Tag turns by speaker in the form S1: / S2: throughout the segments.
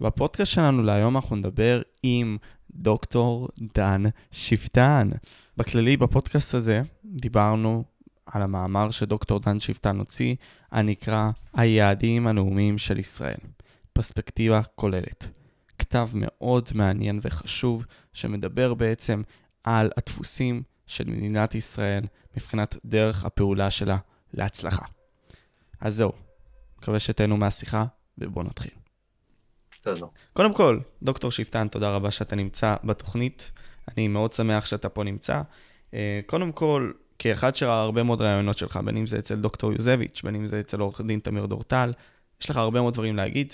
S1: בפודקאסט שלנו להיום אנחנו נדבר עם דוקטור דן שפטן. בכללי, בפודקאסט הזה דיברנו על המאמר שדוקטור דן שפטן הוציא, הנקרא היעדים הנאומיים של ישראל. פרספקטיבה כוללת. כתב מאוד מעניין וחשוב, שמדבר בעצם על הדפוסים של מדינת ישראל מבחינת דרך הפעולה שלה להצלחה. אז זהו, מקווה שתהנו מהשיחה, ובואו נתחיל.
S2: בסדר.
S1: קודם כל, דוקטור שפטן, תודה רבה שאתה נמצא בתוכנית. אני מאוד שמח שאתה פה נמצא. אה, קודם כל, כאחד שראה הרבה מאוד רעיונות שלך, בין אם זה אצל דוקטור יוזביץ', בין אם זה אצל עורך דין תמיר דורטל, יש לך הרבה מאוד דברים להגיד,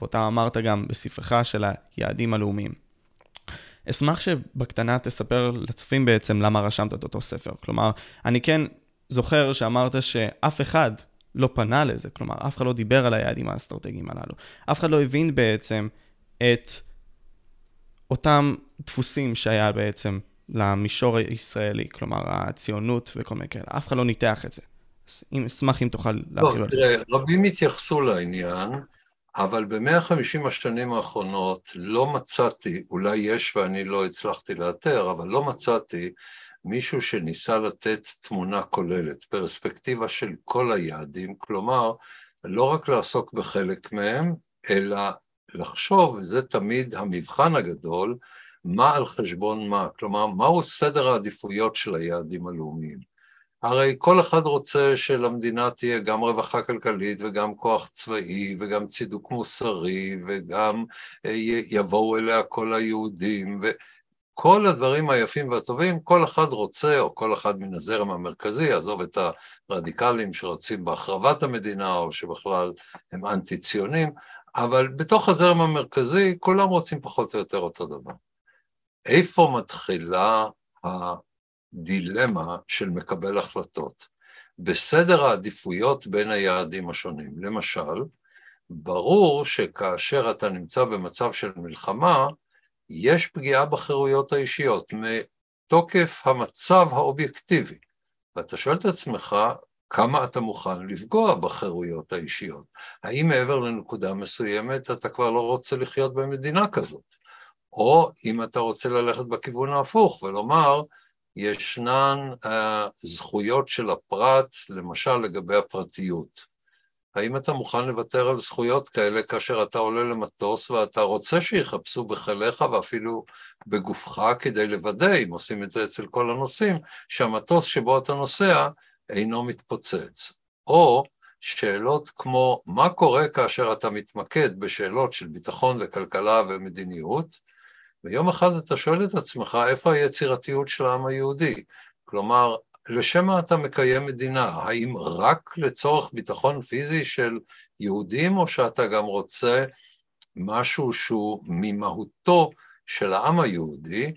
S1: ואותם אמרת גם בספרך של היעדים הלאומיים. אשמח שבקטנה תספר לצופים בעצם למה רשמת את אותו ספר. כלומר, אני כן זוכר שאמרת שאף אחד לא פנה לזה, כלומר, אף אחד לא דיבר על היעדים האסטרטגיים הללו. אף אחד לא הבין בעצם את אותם דפוסים שהיה בעצם למישור הישראלי, כלומר, הציונות וכל מיני כאלה. אף אחד לא ניתח את זה. אז אם, אשמח אם תוכל להרחיב
S2: לא,
S1: על זה.
S2: רבים התייחסו לעניין, אבל ב-150 השנים האחרונות לא מצאתי, אולי יש ואני לא הצלחתי לאתר, אבל לא מצאתי מישהו שניסה לתת תמונה כוללת, פרספקטיבה של כל היעדים, כלומר, לא רק לעסוק בחלק מהם, אלא לחשוב, וזה תמיד המבחן הגדול, מה על חשבון מה, כלומר, מהו סדר העדיפויות של היעדים הלאומיים. הרי כל אחד רוצה שלמדינה תהיה גם רווחה כלכלית וגם כוח צבאי וגם צידוק מוסרי וגם אה, יבואו אליה כל היהודים וכל הדברים היפים והטובים, כל אחד רוצה, או כל אחד מן הזרם המרכזי, עזוב את הרדיקלים שרוצים בהחרבת המדינה או שבכלל הם אנטי-ציונים, אבל בתוך הזרם המרכזי כולם רוצים פחות או יותר אותו דבר. איפה מתחילה הדילמה של מקבל החלטות? בסדר העדיפויות בין היעדים השונים. למשל, ברור שכאשר אתה נמצא במצב של מלחמה, יש פגיעה בחירויות האישיות מתוקף המצב האובייקטיבי. ואתה שואל את עצמך, כמה אתה מוכן לפגוע בחירויות האישיות? האם מעבר לנקודה מסוימת אתה כבר לא רוצה לחיות במדינה כזאת? או אם אתה רוצה ללכת בכיוון ההפוך ולומר, ישנן uh, זכויות של הפרט, למשל לגבי הפרטיות. האם אתה מוכן לוותר על זכויות כאלה כאשר אתה עולה למטוס ואתה רוצה שיחפשו בחייליך ואפילו בגופך כדי לוודא, אם עושים את זה אצל כל הנוסעים, שהמטוס שבו אתה נוסע אינו מתפוצץ. או שאלות כמו מה קורה כאשר אתה מתמקד בשאלות של ביטחון וכלכלה ומדיניות, ויום אחד אתה שואל את עצמך, איפה היצירתיות של העם היהודי? כלומר, לשם מה אתה מקיים מדינה? האם רק לצורך ביטחון פיזי של יהודים, או שאתה גם רוצה משהו שהוא ממהותו של העם היהודי,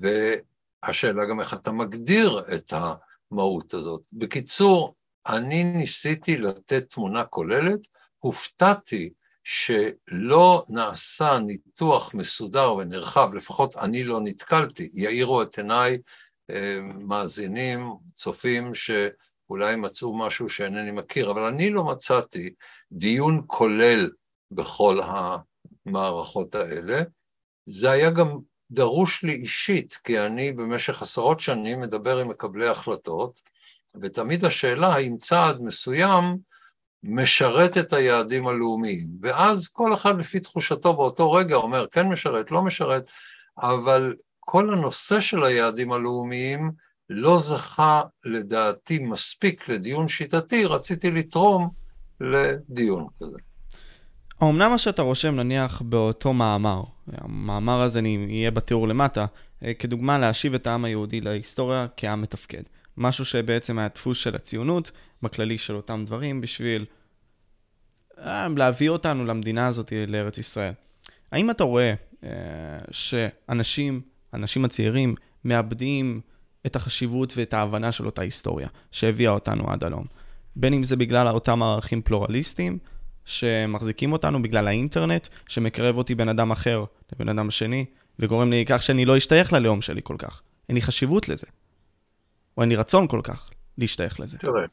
S2: והשאלה גם איך אתה מגדיר את המהות הזאת. בקיצור, אני ניסיתי לתת תמונה כוללת, הופתעתי שלא נעשה ניתוח מסודר ונרחב, לפחות אני לא נתקלתי, יאירו את עיניי מאזינים, צופים, שאולי מצאו משהו שאינני מכיר, אבל אני לא מצאתי דיון כולל בכל המערכות האלה. זה היה גם דרוש לי אישית, כי אני במשך עשרות שנים מדבר עם מקבלי החלטות, ותמיד השאלה האם צעד מסוים משרת את היעדים הלאומיים, ואז כל אחד לפי תחושתו באותו רגע אומר כן משרת, לא משרת, אבל כל הנושא של היעדים הלאומיים לא זכה לדעתי מספיק לדיון שיטתי, רציתי לתרום לדיון כזה.
S1: אמנם מה שאתה רושם נניח באותו מאמר, המאמר הזה יהיה בתיאור למטה, אה, כדוגמה להשיב את העם היהודי להיסטוריה כעם מתפקד. משהו שבעצם היה דפוס של הציונות, בכללי של אותם דברים, בשביל אה, להביא אותנו למדינה הזאת, לארץ ישראל. האם אתה רואה אה, שאנשים, האנשים הצעירים, מאבדים את החשיבות ואת ההבנה של אותה היסטוריה שהביאה אותנו עד הלום? בין אם זה בגלל אותם ערכים פלורליסטיים, שמחזיקים אותנו בגלל האינטרנט, שמקרב אותי בן אדם אחר לבן אדם שני, וגורם לי כך שאני לא אשתייך ללאום שלי כל כך. אין לי חשיבות לזה. או אין לי רצון כל כך להשתייך לזה.
S2: תראה,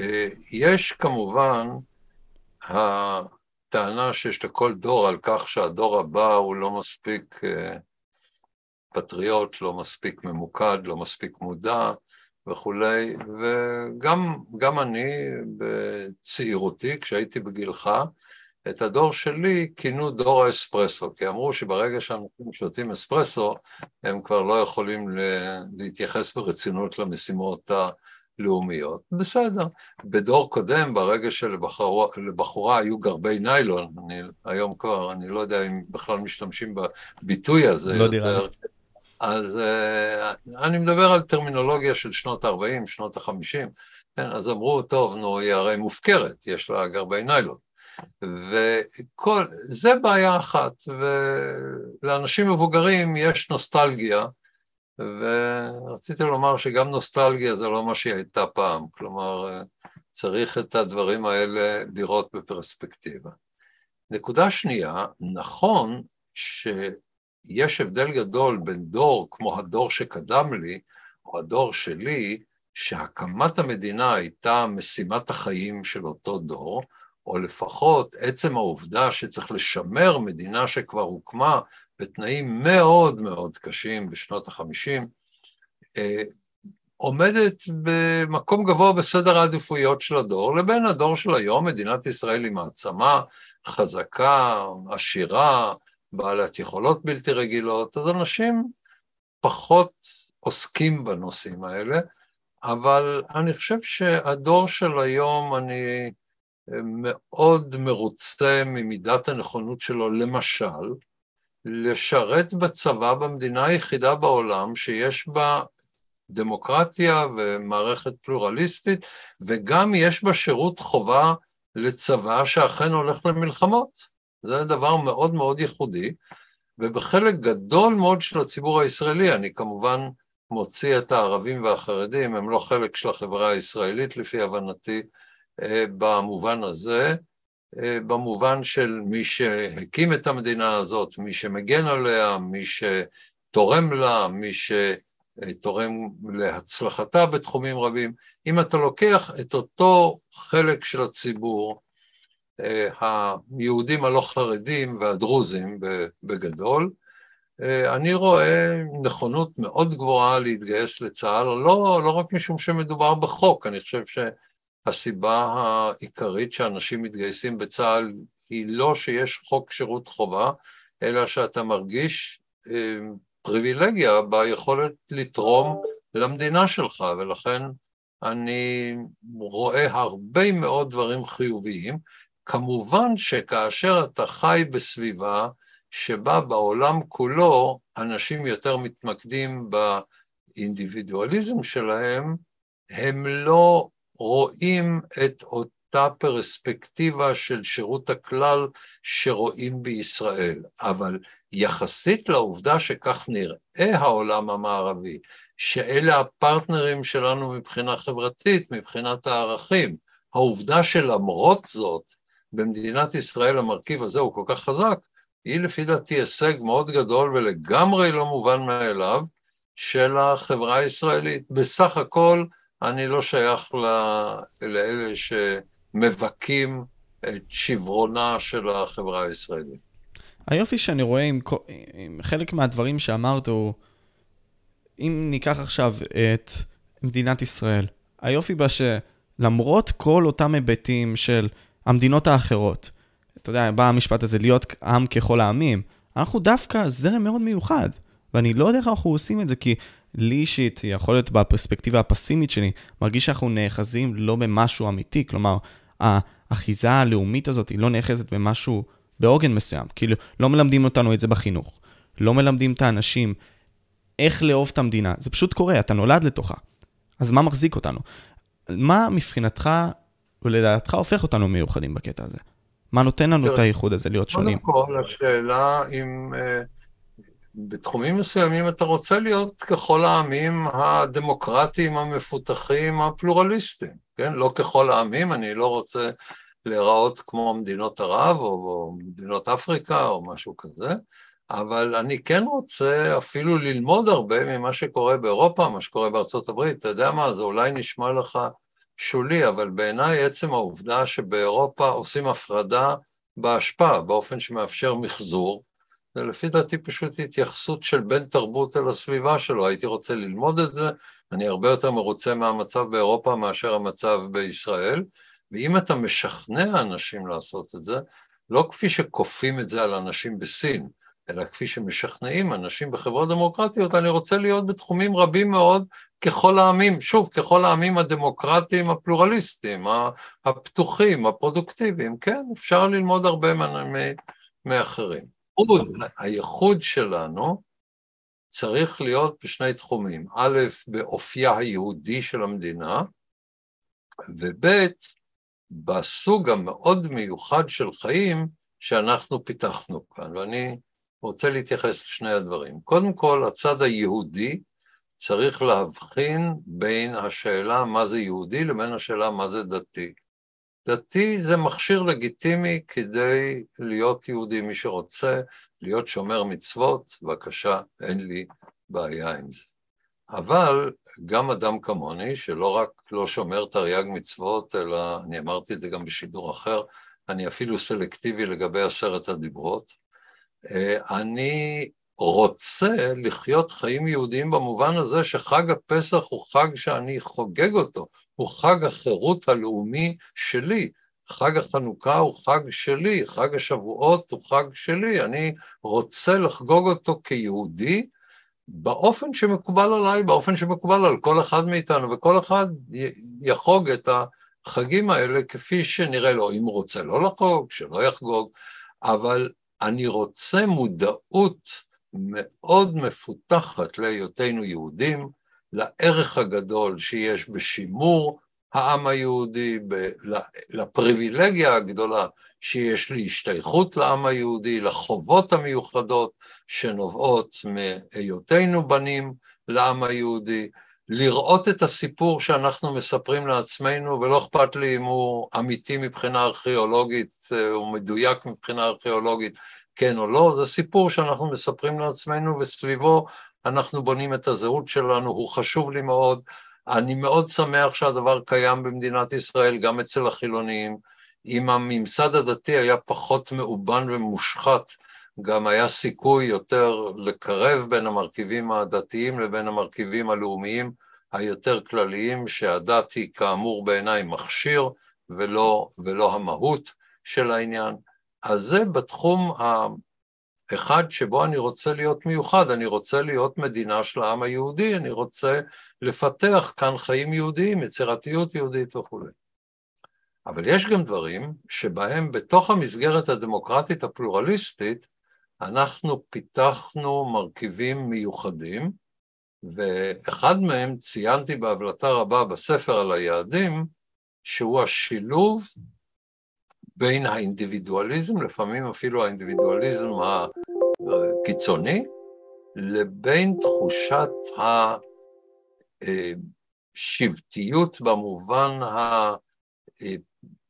S2: אה, יש כמובן טענה שיש לכל דור על כך שהדור הבא הוא לא מספיק אה, פטריוט, לא מספיק ממוקד, לא מספיק מודע וכולי, וגם אני בצעירותי, כשהייתי בגילך, את הדור שלי כינו דור האספרסו, כי אמרו שברגע שאנשים שותים אספרסו, הם כבר לא יכולים להתייחס ברצינות למשימות הלאומיות. בסדר. בדור קודם, ברגע שלבחורה היו גרבי ניילון, אני היום כבר, אני לא יודע אם בכלל משתמשים בביטוי הזה
S1: לא יותר. דירה.
S2: אז uh, אני מדבר על טרמינולוגיה של שנות ה-40, שנות ה-50, כן, אז אמרו, טוב, נו, היא הרי מופקרת, יש לה גרבי ניילון. וכל, זה בעיה אחת, ולאנשים מבוגרים יש נוסטלגיה, ורציתי לומר שגם נוסטלגיה זה לא מה שהיא הייתה פעם, כלומר, צריך את הדברים האלה לראות בפרספקטיבה. נקודה שנייה, נכון שיש הבדל גדול בין דור כמו הדור שקדם לי, או הדור שלי, שהקמת המדינה הייתה משימת החיים של אותו דור, או לפחות עצם העובדה שצריך לשמר מדינה שכבר הוקמה בתנאים מאוד מאוד קשים בשנות החמישים, אה, עומדת במקום גבוה בסדר העדיפויות של הדור, לבין הדור של היום, מדינת ישראל היא מעצמה חזקה, עשירה, בעלת יכולות בלתי רגילות, אז אנשים פחות עוסקים בנושאים האלה, אבל אני חושב שהדור של היום, אני מאוד מרוצה ממידת הנכונות שלו, למשל, לשרת בצבא במדינה היחידה בעולם שיש בה דמוקרטיה ומערכת פלורליסטית, וגם יש בה שירות חובה לצבא שאכן הולך למלחמות. זה דבר מאוד מאוד ייחודי, ובחלק גדול מאוד של הציבור הישראלי, אני כמובן מוציא את הערבים והחרדים, הם לא חלק של החברה הישראלית לפי הבנתי, אה, במובן הזה, אה, במובן של מי שהקים את המדינה הזאת, מי שמגן עליה, מי שתורם לה, מי שתורם להצלחתה בתחומים רבים. אם אתה לוקח את אותו חלק של הציבור, היהודים הלא חרדים והדרוזים בגדול, אני רואה נכונות מאוד גבוהה להתגייס לצה"ל, לא, לא רק משום שמדובר בחוק, אני חושב ש... הסיבה העיקרית שאנשים מתגייסים בצה"ל היא לא שיש חוק שירות חובה, אלא שאתה מרגיש אה, פריבילגיה ביכולת לתרום למדינה שלך, ולכן אני רואה הרבה מאוד דברים חיוביים. כמובן שכאשר אתה חי בסביבה שבה בעולם כולו אנשים יותר מתמקדים באינדיבידואליזם שלהם, הם לא רואים את אותה פרספקטיבה של שירות הכלל שרואים בישראל, אבל יחסית לעובדה שכך נראה העולם המערבי, שאלה הפרטנרים שלנו מבחינה חברתית, מבחינת הערכים, העובדה שלמרות זאת, במדינת ישראל המרכיב הזה הוא כל כך חזק, היא לפי דעתי הישג מאוד גדול ולגמרי לא מובן מאליו של החברה הישראלית. בסך הכל, אני לא שייך לאלה שמבכים את שברונה של החברה הישראלית.
S1: היופי שאני רואה עם, עם חלק מהדברים שאמרת הוא, אם ניקח עכשיו את מדינת ישראל, היופי בה שלמרות כל אותם היבטים של המדינות האחרות, אתה יודע, בא המשפט הזה, להיות עם ככל העמים, אנחנו דווקא זרם מאוד מיוחד. ואני לא יודע איך אנחנו עושים את זה, כי לי אישית, יכול להיות בפרספקטיבה הפסימית שלי, מרגיש שאנחנו נאחזים לא במשהו אמיתי, כלומר, האחיזה הלאומית הזאת היא לא נאחזת במשהו, בעוגן מסוים, כאילו, לא מלמדים אותנו את זה בחינוך, לא מלמדים את האנשים איך לאהוב את המדינה, זה פשוט קורה, אתה נולד לתוכה. אז מה מחזיק אותנו? מה מבחינתך, ולדעתך הופך אותנו מיוחדים בקטע הזה? מה נותן לנו את הייחוד הזה להיות שונים?
S2: קודם כל, השאלה אם... Uh... בתחומים מסוימים אתה רוצה להיות ככל העמים הדמוקרטיים, המפותחים, הפלורליסטיים, כן? לא ככל העמים, אני לא רוצה להיראות כמו מדינות ערב או, או מדינות אפריקה או משהו כזה, אבל אני כן רוצה אפילו ללמוד הרבה ממה שקורה באירופה, מה שקורה בארצות הברית. אתה יודע מה, זה אולי נשמע לך שולי, אבל בעיניי עצם העובדה שבאירופה עושים הפרדה באשפה, באופן שמאפשר מחזור, זה לפי דעתי פשוט התייחסות של בן תרבות אל הסביבה שלו, הייתי רוצה ללמוד את זה, אני הרבה יותר מרוצה מהמצב באירופה מאשר המצב בישראל, ואם אתה משכנע אנשים לעשות את זה, לא כפי שכופים את זה על אנשים בסין, אלא כפי שמשכנעים אנשים בחברות דמוקרטיות, אני רוצה להיות בתחומים רבים מאוד ככל העמים, שוב, ככל העמים הדמוקרטיים הפלורליסטיים, הפתוחים, הפרודוקטיביים, כן, אפשר ללמוד הרבה מאחרים. הייחוד שלנו צריך להיות בשני תחומים, א', באופייה היהודי של המדינה, וב', בסוג המאוד מיוחד של חיים שאנחנו פיתחנו כאן, ואני רוצה להתייחס לשני הדברים. קודם כל, הצד היהודי צריך להבחין בין השאלה מה זה יהודי לבין השאלה מה זה דתי. דתי זה מכשיר לגיטימי כדי להיות יהודי, מי שרוצה להיות שומר מצוות, בבקשה, אין לי בעיה עם זה. אבל גם אדם כמוני, שלא רק לא שומר תרי"ג מצוות, אלא, אני אמרתי את זה גם בשידור אחר, אני אפילו סלקטיבי לגבי עשרת הדיברות, אני רוצה לחיות חיים יהודיים במובן הזה שחג הפסח הוא חג שאני חוגג אותו, הוא חג החירות הלאומי שלי. חג החנוכה הוא חג שלי, חג השבועות הוא חג שלי, אני רוצה לחגוג אותו כיהודי באופן שמקובל עליי, באופן שמקובל על כל אחד מאיתנו, וכל אחד יחוג את החגים האלה כפי שנראה לו, אם הוא רוצה לא לחוג, שלא יחגוג, אבל אני רוצה מודעות מאוד מפותחת להיותנו יהודים, לערך הגדול שיש בשימור העם היהודי, לפריבילגיה הגדולה שיש להשתייכות לעם היהודי, לחובות המיוחדות שנובעות מהיותנו בנים לעם היהודי, לראות את הסיפור שאנחנו מספרים לעצמנו, ולא אכפת לי אם הוא אמיתי מבחינה ארכיאולוגית, הוא מדויק מבחינה ארכיאולוגית, כן או לא, זה סיפור שאנחנו מספרים לעצמנו וסביבו אנחנו בונים את הזהות שלנו, הוא חשוב לי מאוד. אני מאוד שמח שהדבר קיים במדינת ישראל, גם אצל החילונים. אם הממסד הדתי היה פחות מאובן ומושחת, גם היה סיכוי יותר לקרב בין המרכיבים הדתיים לבין המרכיבים הלאומיים היותר כלליים, שהדת היא כאמור בעיניי מכשיר ולא, ולא המהות של העניין. אז זה בתחום אחד שבו אני רוצה להיות מיוחד, אני רוצה להיות מדינה של העם היהודי, אני רוצה לפתח כאן חיים יהודיים, יצירתיות יהודית וכולי. אבל יש גם דברים שבהם בתוך המסגרת הדמוקרטית הפלורליסטית, אנחנו פיתחנו מרכיבים מיוחדים, ואחד מהם ציינתי בהבלטה רבה בספר על היעדים, שהוא השילוב בין האינדיבידואליזם, לפעמים אפילו האינדיבידואליזם הקיצוני, לבין תחושת השבטיות במובן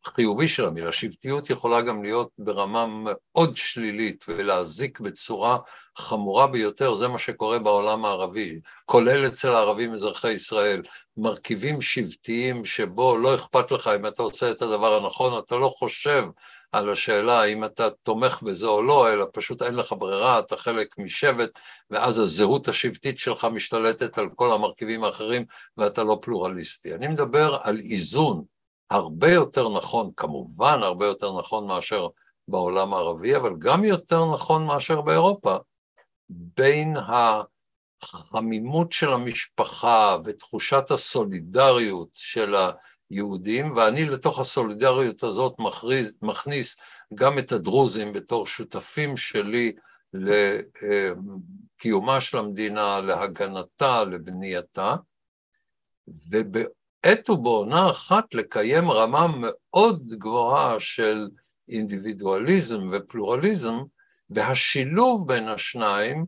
S2: החיובי של המילה. שבטיות יכולה גם להיות ברמה מאוד שלילית ולהזיק בצורה חמורה ביותר, זה מה שקורה בעולם הערבי, כולל אצל הערבים אזרחי ישראל, מרכיבים שבטיים שבו לא אכפת לך אם אתה עושה את הדבר הנכון, אתה לא חושב על השאלה האם אתה תומך בזה או לא, אלא פשוט אין לך ברירה, אתה חלק משבט, ואז הזהות השבטית שלך משתלטת על כל המרכיבים האחרים ואתה לא פלורליסטי. אני מדבר על איזון הרבה יותר נכון, כמובן הרבה יותר נכון מאשר בעולם הערבי, אבל גם יותר נכון מאשר באירופה, בין החמימות של המשפחה ותחושת הסולידריות של היהודים, ואני לתוך הסולידריות הזאת מכריז, מכניס גם את הדרוזים בתור שותפים שלי לקיומה של המדינה, להגנתה, לבנייתה, ובעת ובעונה אחת לקיים רמה מאוד גבוהה של אינדיבידואליזם ופלורליזם, והשילוב בין השניים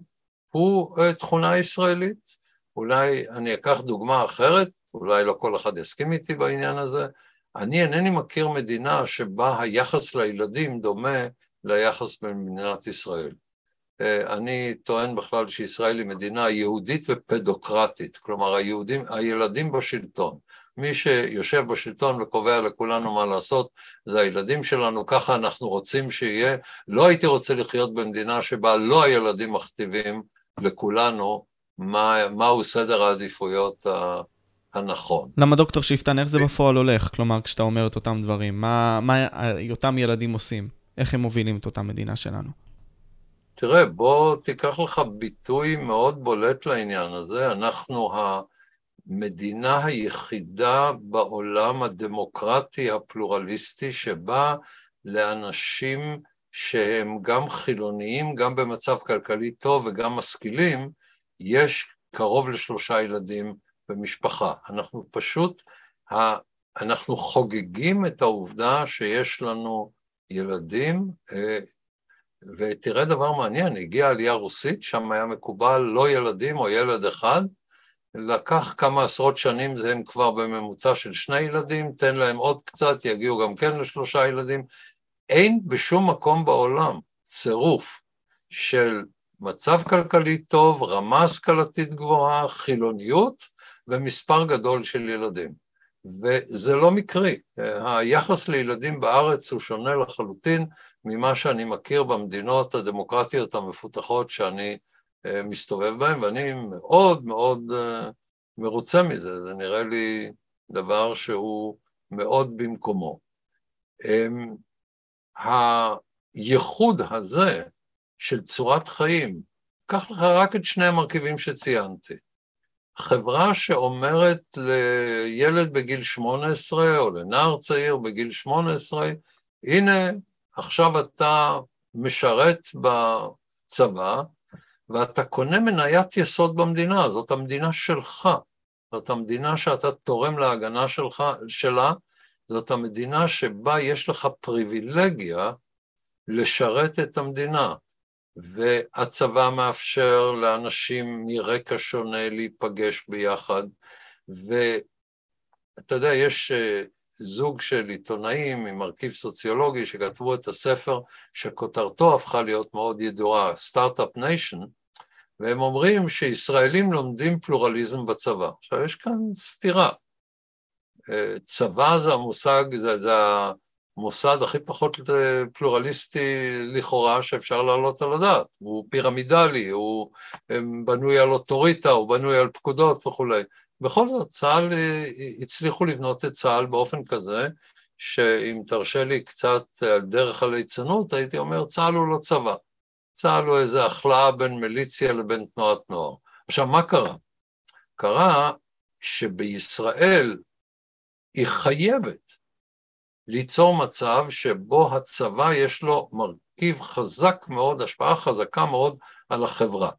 S2: הוא אה, תכונה ישראלית. אולי אני אקח דוגמה אחרת, אולי לא כל אחד יסכים איתי בעניין הזה, אני אינני מכיר מדינה שבה היחס לילדים דומה ליחס במדינת ישראל. אה, אני טוען בכלל שישראל היא מדינה יהודית ופדוקרטית, כלומר היהודים, הילדים בשלטון. מי שיושב בשלטון וקובע לכולנו מה לעשות זה הילדים שלנו, ככה אנחנו רוצים שיהיה. לא הייתי רוצה לחיות במדינה שבה לא הילדים מכתיבים לכולנו מה, מהו סדר העדיפויות הנכון.
S1: למה דוקטור שיפטן, איך זה בפועל הולך? כלומר, כשאתה אומר את אותם דברים, מה, מה אותם ילדים עושים? איך הם מובילים את אותה מדינה שלנו?
S2: תראה, בוא תיקח לך ביטוי מאוד בולט לעניין הזה. אנחנו המדינה היחידה בעולם הדמוקרטי הפלורליסטי שבה לאנשים שהם גם חילוניים, גם במצב כלכלי טוב וגם משכילים, יש קרוב לשלושה ילדים במשפחה. אנחנו פשוט, אנחנו חוגגים את העובדה שיש לנו ילדים, אה, ותראה דבר מעניין, הגיעה עלייה רוסית, שם היה מקובל לא ילדים או ילד אחד, לקח כמה עשרות שנים, הם כבר בממוצע של שני ילדים, תן להם עוד קצת, יגיעו גם כן לשלושה ילדים. אין בשום מקום בעולם צירוף של מצב כלכלי טוב, רמה השכלתית גבוהה, חילוניות ומספר גדול של ילדים. וזה לא מקרי, היחס לילדים בארץ הוא שונה לחלוטין ממה שאני מכיר במדינות הדמוקרטיות המפותחות שאני מסתובב בהן, ואני מאוד מאוד אה, מרוצה מזה, זה נראה לי דבר שהוא מאוד במקומו. אמ, הייחוד הזה של צורת חיים, קח לך רק את שני המרכיבים שציינתי. חברה שאומרת לילד בגיל 18 או לנער צעיר בגיל 18, הנה, עכשיו אתה משרת בצבא ואתה קונה מניית יסוד במדינה, זאת המדינה שלך, זאת המדינה שאתה תורם להגנה שלך, שלה, זאת המדינה שבה יש לך פריבילגיה לשרת את המדינה. והצבא מאפשר לאנשים מרקע שונה להיפגש ביחד, ואתה יודע, יש אה, זוג של עיתונאים עם מרכיב סוציולוגי שכתבו את הספר שכותרתו הפכה להיות מאוד ידועה, Start-Up Nation, והם אומרים שישראלים לומדים פלורליזם בצבא. עכשיו, יש כאן סתירה. אה, צבא זה המושג, זה, זה המוסד הכי פחות פלורליסטי לכאורה שאפשר להעלות על הדעת. הוא פירמידלי, הוא בנוי על אוטוריטה, הוא בנוי על פקודות וכולי. בכל זאת, צה"ל, אה, הצליחו לבנות את צה"ל באופן כזה, שאם תרשה לי קצת על דרך הליצנות, הייתי אומר, צה"ל הוא לא צבא. צה"ל הוא איזו הכלאה בין מיליציה לבין תנועת נוער. עכשיו, מה קרה? קרה שבישראל היא חייבת ליצור מצב שבו הצבא יש לו מרכיב חזק מאוד, השפעה חזקה מאוד על החברה.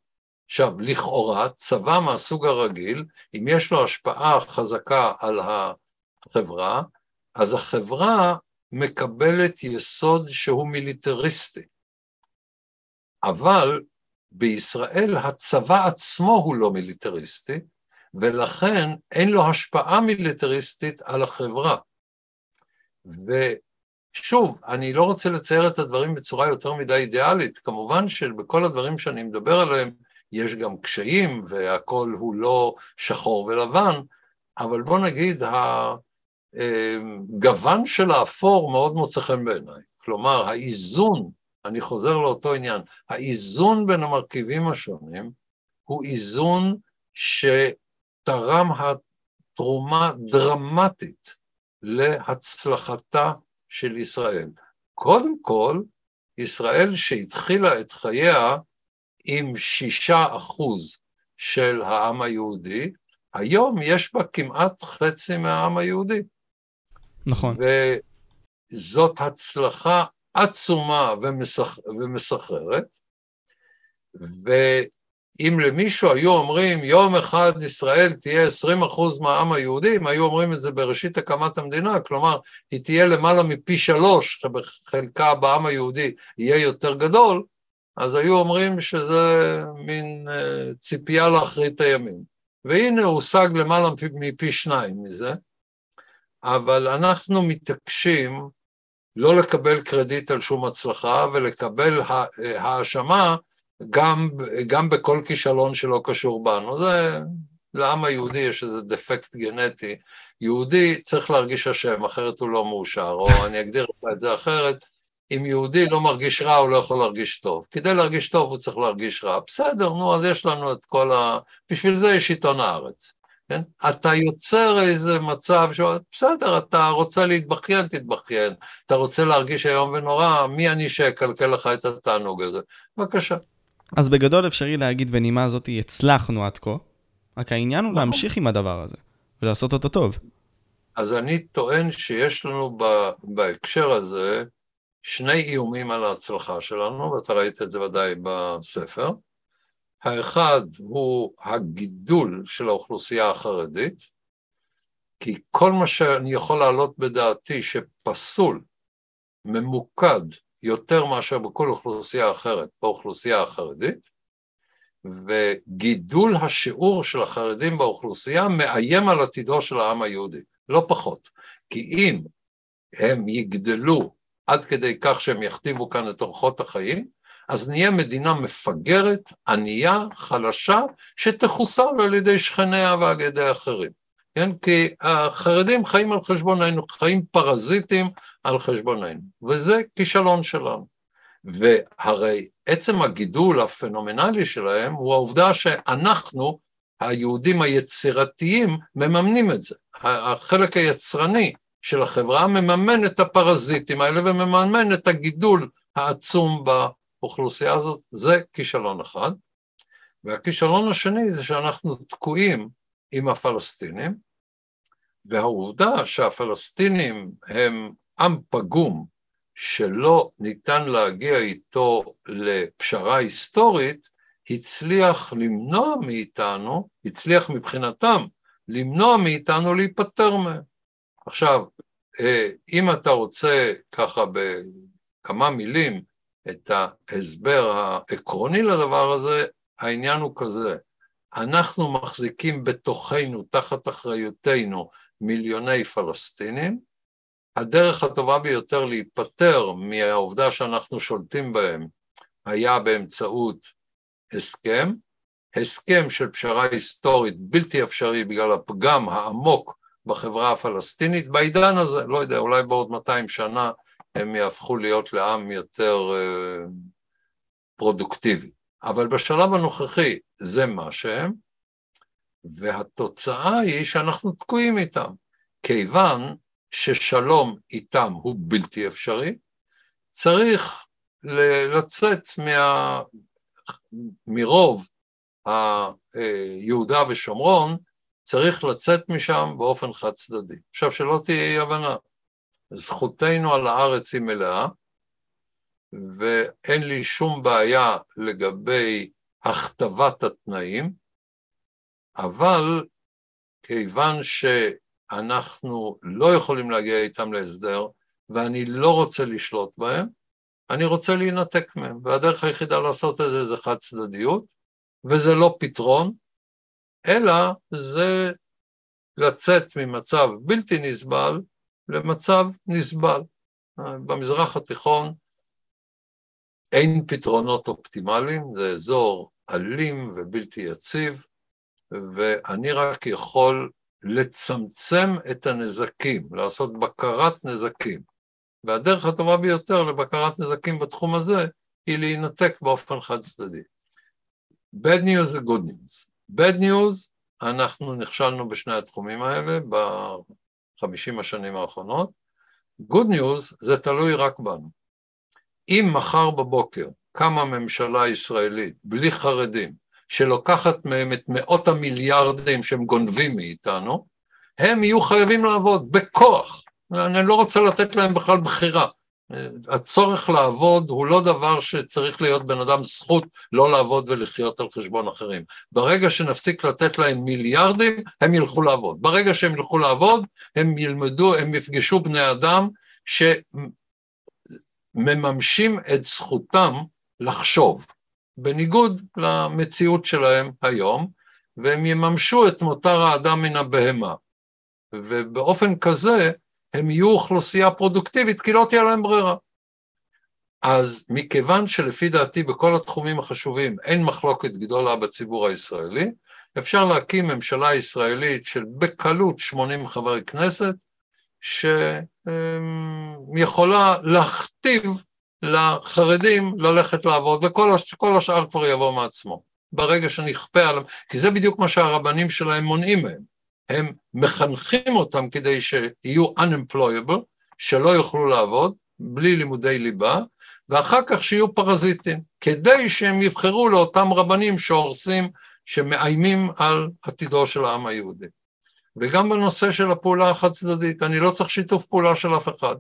S2: עכשיו, לכאורה, צבא מהסוג הרגיל, אם יש לו השפעה חזקה על החברה, אז החברה מקבלת יסוד שהוא מיליטריסטי. אבל בישראל הצבא עצמו הוא לא מיליטריסטי, ולכן אין לו השפעה מיליטריסטית על החברה. ושוב, אני לא רוצה לצייר את הדברים בצורה יותר מדי אידיאלית, כמובן שבכל הדברים שאני מדבר עליהם יש גם קשיים והכל הוא לא שחור ולבן, אבל בוא נגיד, הגוון של האפור מאוד מוצא חן בעיניי. כלומר, האיזון, אני חוזר לאותו עניין, האיזון בין המרכיבים השונים הוא איזון שתרם תרומה דרמטית להצלחתה של ישראל. קודם כל, ישראל שהתחילה את חייה עם שישה אחוז של העם היהודי, היום יש בה כמעט חצי מהעם היהודי.
S1: נכון.
S2: וזאת הצלחה עצומה ומסח... ומסחררת, ואם למישהו היו אומרים יום אחד ישראל תהיה 20 אחוז מהעם היהודי, אם היו אומרים את זה בראשית הקמת המדינה, כלומר היא תהיה למעלה מפי שלוש, שבחלקה בעם היהודי יהיה יותר גדול, אז היו אומרים שזה מין uh, ציפייה לאחרית הימים. והנה הושג למעלה מפי שניים מזה, אבל אנחנו מתעקשים לא לקבל קרדיט על שום הצלחה ולקבל האשמה גם, גם בכל כישלון שלא קשור בנו. זה, לעם היהודי יש איזה דפקט גנטי. יהודי צריך להרגיש אשם, אחרת הוא לא מאושר, או אני אגדיר את זה אחרת, אם יהודי לא מרגיש רע, הוא לא יכול להרגיש טוב. כדי להרגיש טוב הוא צריך להרגיש רע. בסדר, נו, אז יש לנו את כל ה... בשביל זה יש עיתון הארץ. כן? אתה יוצר איזה מצב ש... בסדר, אתה רוצה להתבכיין, תתבכיין. אתה רוצה להרגיש איום ונורא, מי אני שאקלקל לך את התענוג הזה? בבקשה.
S1: אז בגדול אפשרי להגיד בנימה הזאת, הצלחנו עד כה, רק העניין הוא נכון. להמשיך עם הדבר הזה, ולעשות אותו טוב.
S2: אז אני טוען שיש לנו בהקשר הזה שני איומים על ההצלחה שלנו, ואתה ראית את זה ודאי בספר. האחד הוא הגידול של האוכלוסייה החרדית, כי כל מה שאני יכול להעלות בדעתי שפסול, ממוקד, יותר מאשר בכל אוכלוסייה אחרת באוכלוסייה החרדית, וגידול השיעור של החרדים באוכלוסייה מאיים על עתידו של העם היהודי, לא פחות. כי אם הם יגדלו עד כדי כך שהם יכתיבו כאן את אורחות החיים, אז נהיה מדינה מפגרת, ענייה, חלשה, שתחוסל על ידי שכניה ועל ידי אחרים. כן? כי החרדים חיים על חשבוננו, חיים פרזיטים על חשבוננו, וזה כישלון שלנו. והרי עצם הגידול הפנומנלי שלהם הוא העובדה שאנחנו, היהודים היצירתיים, מממנים את זה. החלק היצרני של החברה מממן את הפרזיטים האלה ומממן את הגידול העצום באוכלוסייה הזאת, זה כישלון אחד. והכישלון השני זה שאנחנו תקועים עם הפלסטינים, והעובדה שהפלסטינים הם עם פגום שלא ניתן להגיע איתו לפשרה היסטורית, הצליח למנוע מאיתנו, הצליח מבחינתם למנוע מאיתנו להיפטר מהם. עכשיו, אה, אם אתה רוצה ככה בכמה מילים את ההסבר העקרוני לדבר הזה, העניין הוא כזה, אנחנו מחזיקים בתוכנו, תחת אחריותנו, מיליוני פלסטינים, הדרך הטובה ביותר להיפטר מהעובדה שאנחנו שולטים בהם היה באמצעות הסכם, הסכם של פשרה היסטורית בלתי אפשרי בגלל הפגם העמוק בחברה הפלסטינית בעידן הזה, לא יודע, אולי בעוד 200 שנה הם יהפכו להיות לעם יותר אה, פרודוקטיבי. אבל בשלב הנוכחי זה מה שהם, והתוצאה היא שאנחנו תקועים איתם, כיוון ששלום איתם הוא בלתי אפשרי, צריך לצאת מה... מרוב יהודה ושומרון צריך לצאת משם באופן חד צדדי. עכשיו, שלא תהיה אי הבנה, זכותנו על הארץ היא מלאה, ואין לי שום בעיה לגבי הכתבת התנאים, אבל כיוון שאנחנו לא יכולים להגיע איתם להסדר, ואני לא רוצה לשלוט בהם, אני רוצה להינתק מהם, והדרך היחידה לעשות את זה זה חד צדדיות, וזה לא פתרון, אלא זה לצאת ממצב בלתי נסבל למצב נסבל. במזרח התיכון אין פתרונות אופטימליים, זה אזור אלים ובלתי יציב, ואני רק יכול לצמצם את הנזקים, לעשות בקרת נזקים. והדרך הטובה ביותר לבקרת נזקים בתחום הזה היא להינתק באופן חד צדדי. Bad news זה good news. bad news, אנחנו נכשלנו בשני התחומים האלה בחמישים השנים האחרונות. good news, זה תלוי רק בנו. אם מחר בבוקר קמה ממשלה ישראלית בלי חרדים, שלוקחת מהם את מאות המיליארדים שהם גונבים מאיתנו, הם יהיו חייבים לעבוד בכוח. אני לא רוצה לתת להם בכלל בחירה. הצורך לעבוד הוא לא דבר שצריך להיות בן אדם זכות לא לעבוד ולחיות על חשבון אחרים. ברגע שנפסיק לתת להם מיליארדים, הם ילכו לעבוד. ברגע שהם ילכו לעבוד, הם ילמדו, הם יפגשו בני אדם שמממשים את זכותם לחשוב, בניגוד למציאות שלהם היום, והם יממשו את מותר האדם מן הבהמה. ובאופן כזה, הם יהיו אוכלוסייה פרודוקטיבית, כי לא תהיה להם ברירה. אז מכיוון שלפי דעתי בכל התחומים החשובים אין מחלוקת גדולה בציבור הישראלי, אפשר להקים ממשלה ישראלית של בקלות 80 חברי כנסת, שיכולה להכתיב לחרדים ללכת לעבוד, וכל השאר כבר יבוא מעצמו. ברגע שנכפה עליהם, כי זה בדיוק מה שהרבנים שלהם מונעים מהם. הם מחנכים אותם כדי שיהיו unemployable, שלא יוכלו לעבוד, בלי לימודי ליבה, ואחר כך שיהיו פרזיטים, כדי שהם יבחרו לאותם רבנים שהורסים, שמאיימים על עתידו של העם היהודי. וגם בנושא של הפעולה החד צדדית, אני לא צריך שיתוף פעולה של אף אחד,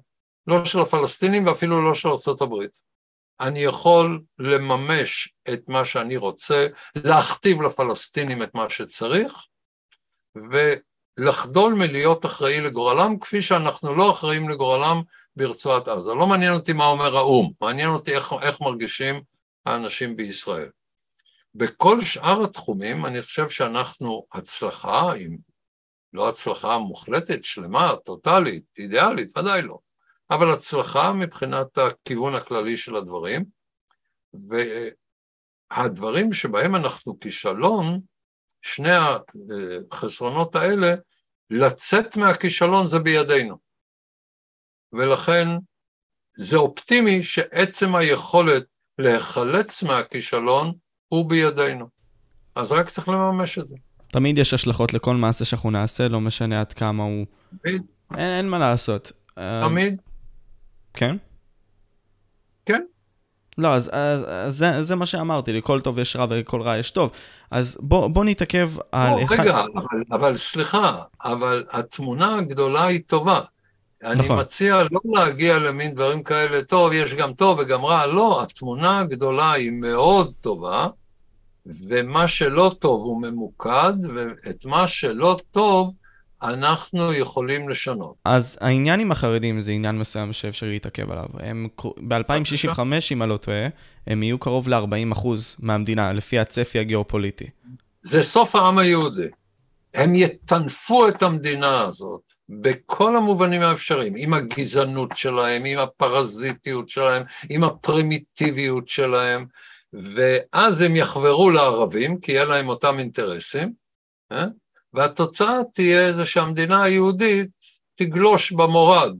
S2: לא של הפלסטינים ואפילו לא של ארה"ב. אני יכול לממש את מה שאני רוצה, להכתיב לפלסטינים את מה שצריך, ולחדול מלהיות אחראי לגורלם, כפי שאנחנו לא אחראים לגורלם ברצועת עזה. לא מעניין אותי מה אומר האו"ם, מעניין אותי איך, איך מרגישים האנשים בישראל. בכל שאר התחומים אני חושב שאנחנו הצלחה, אם לא הצלחה מוחלטת, שלמה, טוטאלית, אידיאלית, ודאי לא, אבל הצלחה מבחינת הכיוון הכללי של הדברים, והדברים שבהם אנחנו כישלון, שני החסרונות האלה, לצאת מהכישלון זה בידינו. ולכן זה אופטימי שעצם היכולת להיחלץ מהכישלון הוא בידינו. אז רק צריך לממש את זה.
S1: תמיד יש השלכות לכל מעשה שאנחנו נעשה, לא משנה עד כמה הוא... תמיד. אין, אין מה לעשות.
S2: תמיד.
S1: כן?
S2: כן.
S1: לא, אז, אז, אז זה, זה מה שאמרתי, לכל טוב יש רע ולכל רע יש טוב. אז בוא, בוא נתעכב על...
S2: בוא, אחד... רגע, אבל, אבל סליחה, אבל התמונה הגדולה היא טובה. אני נכון. מציע לא להגיע למין דברים כאלה, טוב, יש גם טוב וגם רע, לא, התמונה הגדולה היא מאוד טובה, ומה שלא טוב הוא ממוקד, ואת מה שלא טוב אנחנו יכולים לשנות.
S1: אז העניין עם החרדים זה עניין מסוים שאפשר להתעכב עליו. הם ב-2065, אם אני לא טועה, הם יהיו קרוב ל-40% מהמדינה, לפי הצפי הגיאופוליטי.
S2: זה סוף העם היהודי. הם יטנפו את המדינה הזאת בכל המובנים האפשריים, עם הגזענות שלהם, עם הפרזיטיות שלהם, עם הפרימיטיביות שלהם, ואז הם יחברו לערבים, כי יהיה להם אותם אינטרסים, אה? והתוצאה תהיה זה שהמדינה היהודית תגלוש במורד.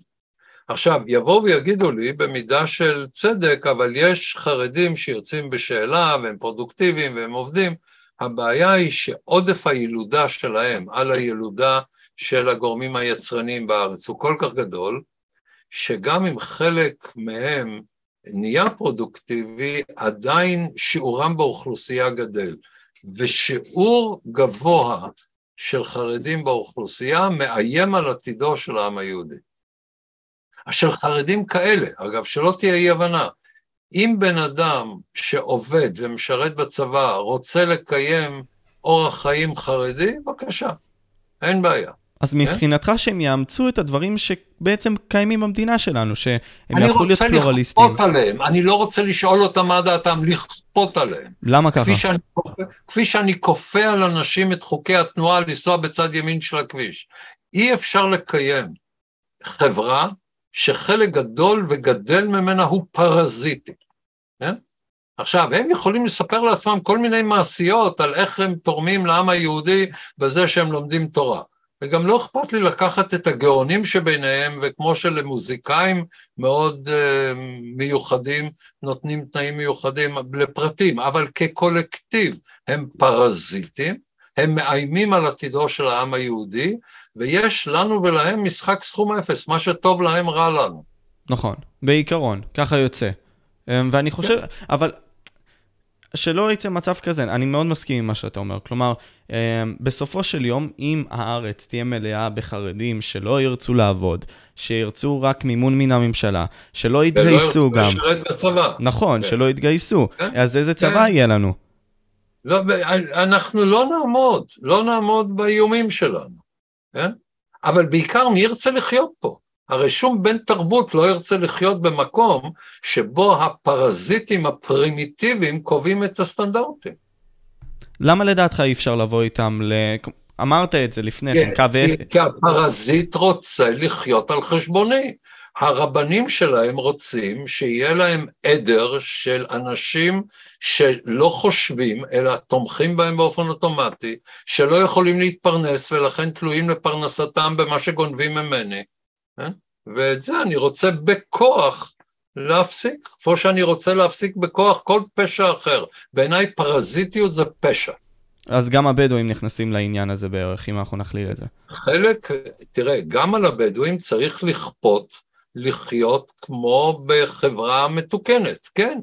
S2: עכשיו, יבואו ויגידו לי, במידה של צדק, אבל יש חרדים שיוצאים בשאלה והם פרודוקטיביים והם עובדים, הבעיה היא שעודף הילודה שלהם על הילודה של הגורמים היצרניים בארץ הוא כל כך גדול, שגם אם חלק מהם נהיה פרודוקטיבי, עדיין שיעורם באוכלוסייה גדל. ושיעור גבוה של חרדים באוכלוסייה מאיים על עתידו של העם היהודי. של חרדים כאלה, אגב, שלא תהיה אי הבנה, אם בן אדם שעובד ומשרת בצבא רוצה לקיים אורח חיים חרדי, בבקשה, אין בעיה.
S1: אז כן? מבחינתך שהם יאמצו את הדברים שבעצם קיימים במדינה שלנו, שהם יהפכו להיות פלורליסטים.
S2: אני רוצה לכפות עליהם, אני לא רוצה לשאול אותם מה דעתם, לכפות עליהם.
S1: למה ככה?
S2: כפי שאני, כפי שאני כופה על אנשים את חוקי התנועה לנסוע בצד ימין של הכביש. אי אפשר לקיים חברה שחלק גדול וגדל ממנה הוא פרזיטי. כן? עכשיו, הם יכולים לספר לעצמם כל מיני מעשיות על איך הם תורמים לעם היהודי בזה שהם לומדים תורה. וגם לא אכפת לי לקחת את הגאונים שביניהם, וכמו שלמוזיקאים מאוד uh, מיוחדים נותנים תנאים מיוחדים לפרטים, אבל כקולקטיב הם פרזיטים, הם מאיימים על עתידו של העם היהודי, ויש לנו ולהם משחק סכום אפס, מה שטוב להם רע לנו.
S1: נכון, בעיקרון, ככה יוצא. אמ, ואני חושב, כן. אבל שלא יצא מצב כזה, אני מאוד מסכים עם מה שאתה אומר. כלומר, אמ, בסופו של יום, אם הארץ תהיה מלאה בחרדים שלא ירצו לעבוד, שירצו רק מימון מן הממשלה, שלא יתגייסו גם.
S2: ולא ירצו לשרת בצבא.
S1: נכון, כן. שלא יתגייסו. כן? אז איזה צבא כן. יהיה לנו?
S2: לא, אנחנו לא נעמוד, לא נעמוד באיומים שלנו, כן? אבל בעיקר מי ירצה לחיות פה? הרי שום בן תרבות לא ירצה לחיות במקום שבו הפרזיטים הפרימיטיביים קובעים את הסטנדרטים.
S1: למה לדעתך אי אפשר לבוא איתם ל... אמרת את זה לפני כן,
S2: קו אפס. כי הפרזיט רוצה לחיות על חשבוני. הרבנים שלהם רוצים שיהיה להם עדר של אנשים שלא חושבים, אלא תומכים בהם באופן אוטומטי, שלא יכולים להתפרנס ולכן תלויים לפרנסתם במה שגונבים ממני. כן? ואת זה אני רוצה בכוח להפסיק, כמו שאני רוצה להפסיק בכוח כל פשע אחר. בעיניי פרזיטיות זה פשע.
S1: אז גם הבדואים נכנסים לעניין הזה בערך, אם אנחנו נכליל את זה.
S2: חלק, תראה, גם על הבדואים צריך לכפות לחיות כמו בחברה מתוקנת, כן.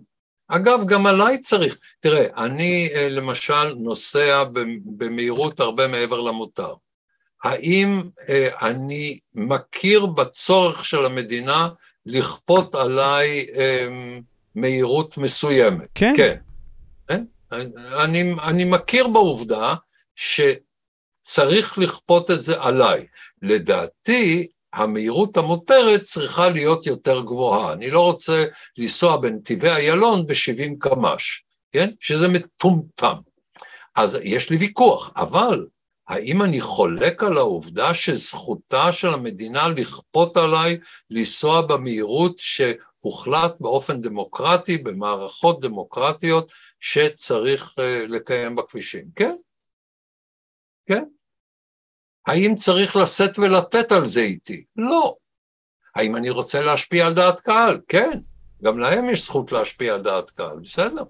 S2: אגב, גם עליי צריך. תראה, אני אה, למשל נוסע במהירות הרבה מעבר למותר. האם אה, אני מכיר בצורך של המדינה לכפות עליי אה, מהירות מסוימת?
S1: כן. כן.
S2: אני, אני מכיר בעובדה שצריך לכפות את זה עליי. לדעתי, המהירות המותרת צריכה להיות יותר גבוהה. אני לא רוצה לנסוע בנתיבי איילון ב-70 קמ"ש, כן? שזה מטומטם. אז יש לי ויכוח, אבל האם אני חולק על העובדה שזכותה של המדינה לכפות עליי לנסוע במהירות שהוחלט באופן דמוקרטי, במערכות דמוקרטיות, שצריך uh, לקיים בכבישים? כן, כן. האם צריך לשאת ולתת על זה איתי? לא. האם אני רוצה להשפיע על דעת קהל? כן. גם להם יש זכות להשפיע על דעת קהל, בסדר,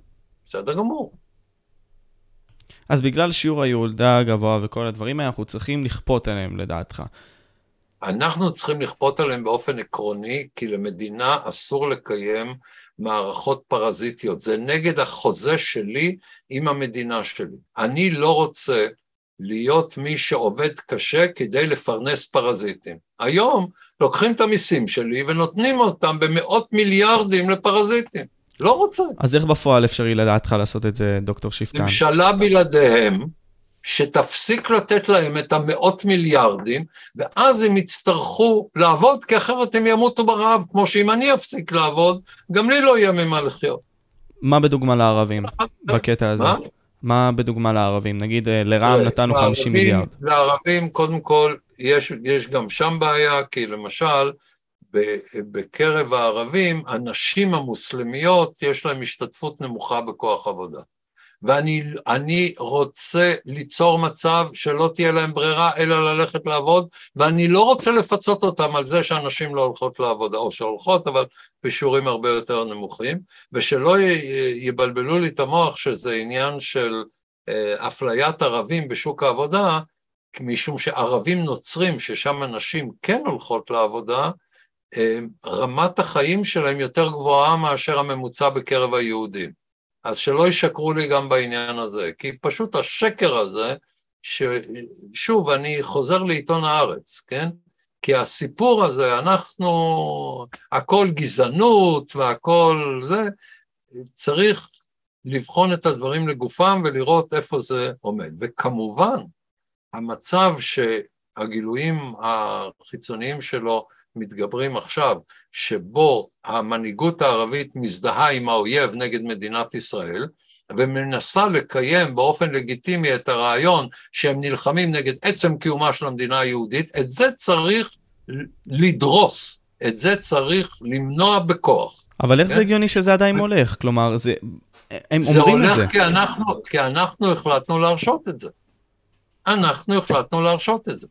S2: בסדר גמור.
S1: אז בגלל שיעור הילודה הגבוה וכל הדברים האלה, אנחנו צריכים לכפות עליהם לדעתך.
S2: אנחנו צריכים לכפות עליהם באופן עקרוני, כי למדינה אסור לקיים מערכות פרזיטיות. זה נגד החוזה שלי עם המדינה שלי. אני לא רוצה להיות מי שעובד קשה כדי לפרנס פרזיטים. היום לוקחים את המיסים שלי ונותנים אותם במאות מיליארדים לפרזיטים. לא רוצה.
S1: אז איך בפועל אפשרי לדעתך לעשות את זה, דוקטור שפטן?
S2: ממשלה בלעדיהם, שתפסיק לתת להם את המאות מיליארדים, ואז הם יצטרכו לעבוד, כי אחרת הם ימותו ברעב, כמו שאם אני אפסיק לעבוד, גם לי לא יהיה ממה לחיות.
S1: מה בדוגמה לערבים בקטע הזה? מה? מה בדוגמה לערבים? נגיד אה, לרע"מ נתנו 50 מיליארד.
S2: לערבים, קודם כל, יש, יש גם שם בעיה, כי למשל, בקרב הערבים, הנשים המוסלמיות, יש להן השתתפות נמוכה בכוח עבודה. ואני רוצה ליצור מצב שלא תהיה להם ברירה אלא ללכת לעבוד, ואני לא רוצה לפצות אותם על זה שאנשים לא הולכות לעבודה, או שהולכות, אבל בשיעורים הרבה יותר נמוכים, ושלא יבלבלו לי את המוח שזה עניין של אה, אפליית ערבים בשוק העבודה, משום שערבים נוצרים, ששם הנשים כן הולכות לעבודה, רמת החיים שלהם יותר גבוהה מאשר הממוצע בקרב היהודים. אז שלא ישקרו לי גם בעניין הזה, כי פשוט השקר הזה, ששוב, אני חוזר לעיתון הארץ, כן? כי הסיפור הזה, אנחנו, הכל גזענות והכל זה, צריך לבחון את הדברים לגופם ולראות איפה זה עומד. וכמובן, המצב שהגילויים החיצוניים שלו מתגברים עכשיו, שבו המנהיגות הערבית מזדהה עם האויב נגד מדינת ישראל, ומנסה לקיים באופן לגיטימי את הרעיון שהם נלחמים נגד עצם קיומה של המדינה היהודית, את זה צריך לדרוס, את זה צריך למנוע בכוח.
S1: אבל איך כן? זה הגיוני שזה עדיין הולך? כלומר, זה... הם
S2: זה
S1: אומרים
S2: את זה. זה הולך כי אנחנו, כי אנחנו החלטנו להרשות את זה. אנחנו החלטנו להרשות את זה.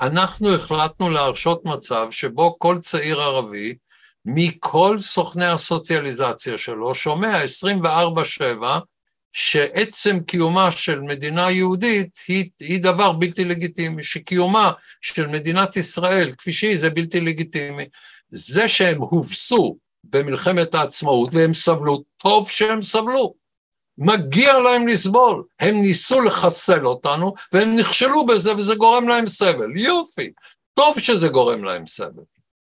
S2: אנחנו החלטנו להרשות מצב שבו כל צעיר ערבי, מכל סוכני הסוציאליזציה שלו, שומע 24-7 שעצם קיומה של מדינה יהודית היא, היא דבר בלתי לגיטימי, שקיומה של מדינת ישראל כפי שהיא זה בלתי לגיטימי. זה שהם הובסו במלחמת העצמאות והם סבלו, טוב שהם סבלו. מגיע להם לסבול. הם ניסו לחסל אותנו, והם נכשלו בזה, וזה גורם להם סבל. יופי, טוב שזה גורם להם סבל.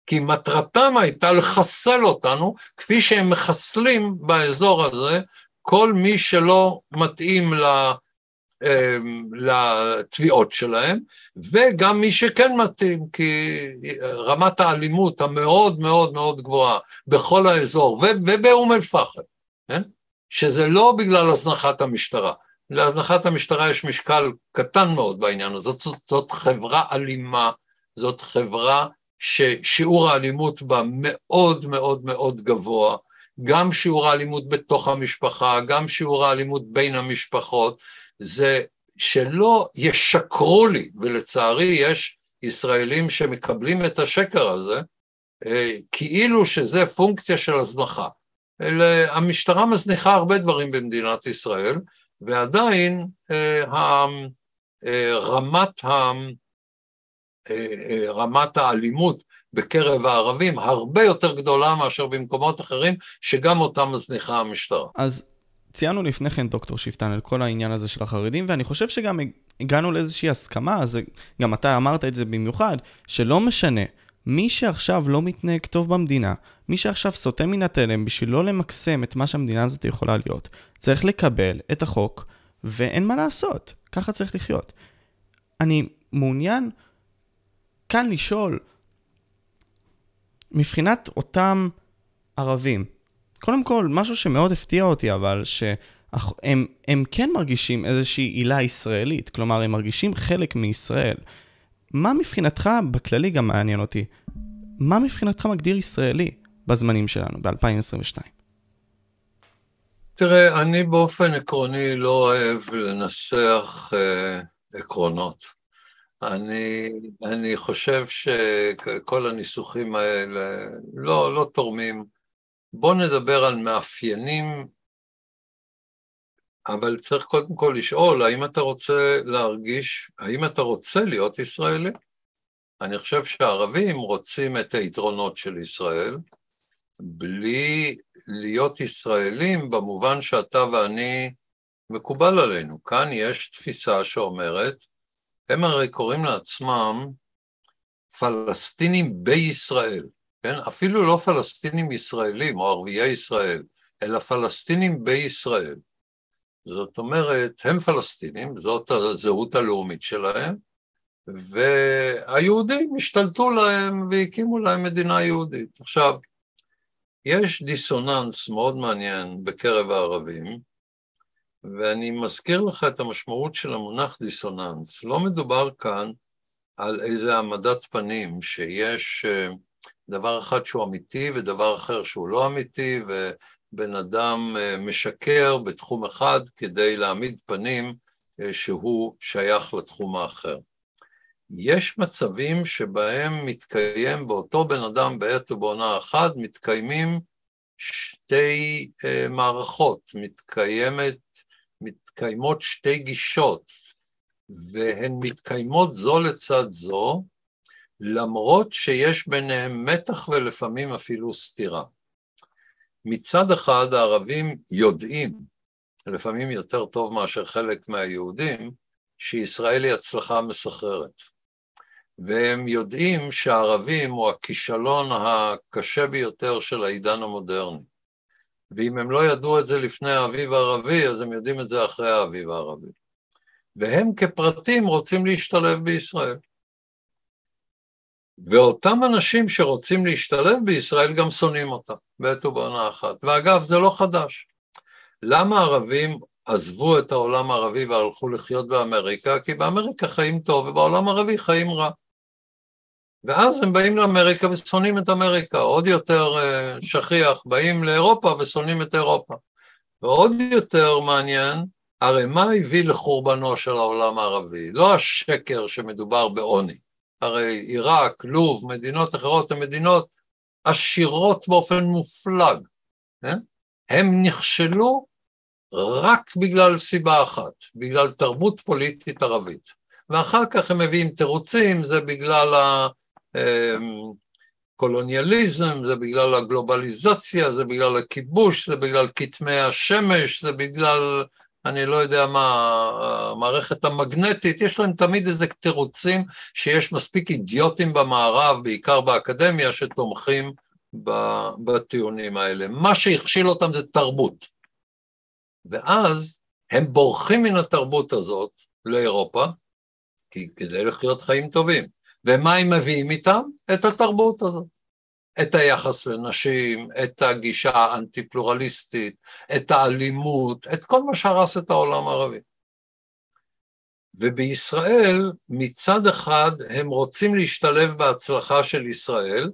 S2: כי מטרתם הייתה לחסל אותנו, כפי שהם מחסלים באזור הזה כל מי שלא מתאים ל... אמ, לתביעות שלהם, וגם מי שכן מתאים, כי רמת האלימות המאוד מאוד מאוד גבוהה בכל האזור, ובאום אל-פחם, כן? שזה לא בגלל הזנחת המשטרה. להזנחת המשטרה יש משקל קטן מאוד בעניין הזה. זאת, זאת, זאת חברה אלימה, זאת חברה ששיעור האלימות בה מאוד מאוד מאוד גבוה, גם שיעור האלימות בתוך המשפחה, גם שיעור האלימות בין המשפחות, זה שלא ישקרו לי, ולצערי יש ישראלים שמקבלים את השקר הזה, אה, כאילו שזה פונקציה של הזנחה. המשטרה מזניחה הרבה דברים במדינת ישראל, ועדיין אה, אה, רמת, ה, רמת האלימות בקרב הערבים הרבה יותר גדולה מאשר במקומות אחרים, שגם אותם מזניחה המשטרה.
S1: אז ציינו לפני כן, דוקטור שפטן, על כל העניין הזה של החרדים, ואני חושב שגם הגענו לאיזושהי הסכמה, אז גם אתה אמרת את זה במיוחד, שלא משנה, מי שעכשיו לא מתנהג טוב במדינה, מי שעכשיו סוטה מן התלם בשביל לא למקסם את מה שהמדינה הזאת יכולה להיות, צריך לקבל את החוק, ואין מה לעשות, ככה צריך לחיות. אני מעוניין כאן לשאול, מבחינת אותם ערבים, קודם כל, משהו שמאוד הפתיע אותי, אבל שהם הם כן מרגישים איזושהי עילה ישראלית, כלומר, הם מרגישים חלק מישראל. מה מבחינתך, בכללי גם מעניין אותי, מה מבחינתך מגדיר ישראלי בזמנים שלנו, ב-2022?
S2: תראה, אני באופן עקרוני לא אוהב לנסח אה, עקרונות. אני, אני חושב שכל הניסוחים האלה לא, לא תורמים. בואו נדבר על מאפיינים, אבל צריך קודם כל לשאול, האם אתה רוצה להרגיש, האם אתה רוצה להיות ישראלי? אני חושב שהערבים רוצים את היתרונות של ישראל, בלי להיות ישראלים במובן שאתה ואני מקובל עלינו. כאן יש תפיסה שאומרת, הם הרי קוראים לעצמם פלסטינים בישראל. כן? אפילו לא פלסטינים ישראלים או ערביי ישראל, אלא פלסטינים בישראל. זאת אומרת, הם פלסטינים, זאת הזהות הלאומית שלהם, והיהודים השתלטו להם והקימו להם מדינה יהודית. עכשיו, יש דיסוננס מאוד מעניין בקרב הערבים, ואני מזכיר לך את המשמעות של המונח דיסוננס. לא מדובר כאן על איזה העמדת פנים שיש uh, דבר אחד שהוא אמיתי ודבר אחר שהוא לא אמיתי, ובן אדם אה, משקר בתחום אחד כדי להעמיד פנים אה, שהוא שייך לתחום האחר. יש מצבים שבהם מתקיים באותו בן אדם בעת ובעונה אחת, מתקיימים שתי uh, מערכות, מתקיימת, מתקיימות שתי גישות, והן מתקיימות זו לצד זו, למרות שיש ביניהם מתח ולפעמים אפילו סתירה. מצד אחד הערבים יודעים, לפעמים יותר טוב מאשר חלק מהיהודים, שישראל היא הצלחה מסחררת. והם יודעים שהערבים הוא הכישלון הקשה ביותר של העידן המודרני. ואם הם לא ידעו את זה לפני האביב הערבי, אז הם יודעים את זה אחרי האביב הערבי. והם כפרטים רוצים להשתלב בישראל. ואותם אנשים שרוצים להשתלב בישראל גם שונאים אותם, בעת ובעונה אחת. ואגב, זה לא חדש. למה ערבים עזבו את העולם הערבי והלכו לחיות באמריקה? כי באמריקה חיים טוב ובעולם הערבי חיים רע. ואז הם באים לאמריקה ושונאים את אמריקה, עוד יותר אה, שכיח, באים לאירופה ושונאים את אירופה. ועוד יותר מעניין, הרי מה הביא לחורבנו של העולם הערבי? לא השקר שמדובר בעוני. הרי עיראק, לוב, מדינות אחרות הן מדינות עשירות באופן מופלג, כן? הם נכשלו רק בגלל סיבה אחת, בגלל תרבות פוליטית ערבית. ואחר כך הם מביאים תירוצים, זה בגלל הקולוניאליזם, אמ, זה בגלל הגלובליזציה, זה בגלל הכיבוש, זה בגלל כתמי השמש, זה בגלל אני לא יודע מה, המערכת המגנטית, יש להם תמיד איזה תירוצים שיש מספיק אידיוטים במערב, בעיקר באקדמיה, שתומכים בטיעונים האלה. מה שהכשיל אותם זה תרבות. ואז הם בורחים מן התרבות הזאת לאירופה, כדי לחיות חיים טובים. ומה הם מביאים איתם? את התרבות הזאת. את היחס לנשים, את הגישה האנטי-פלורליסטית, את האלימות, את כל מה שהרס את העולם הערבי. ובישראל מצד אחד הם רוצים להשתלב בהצלחה של ישראל,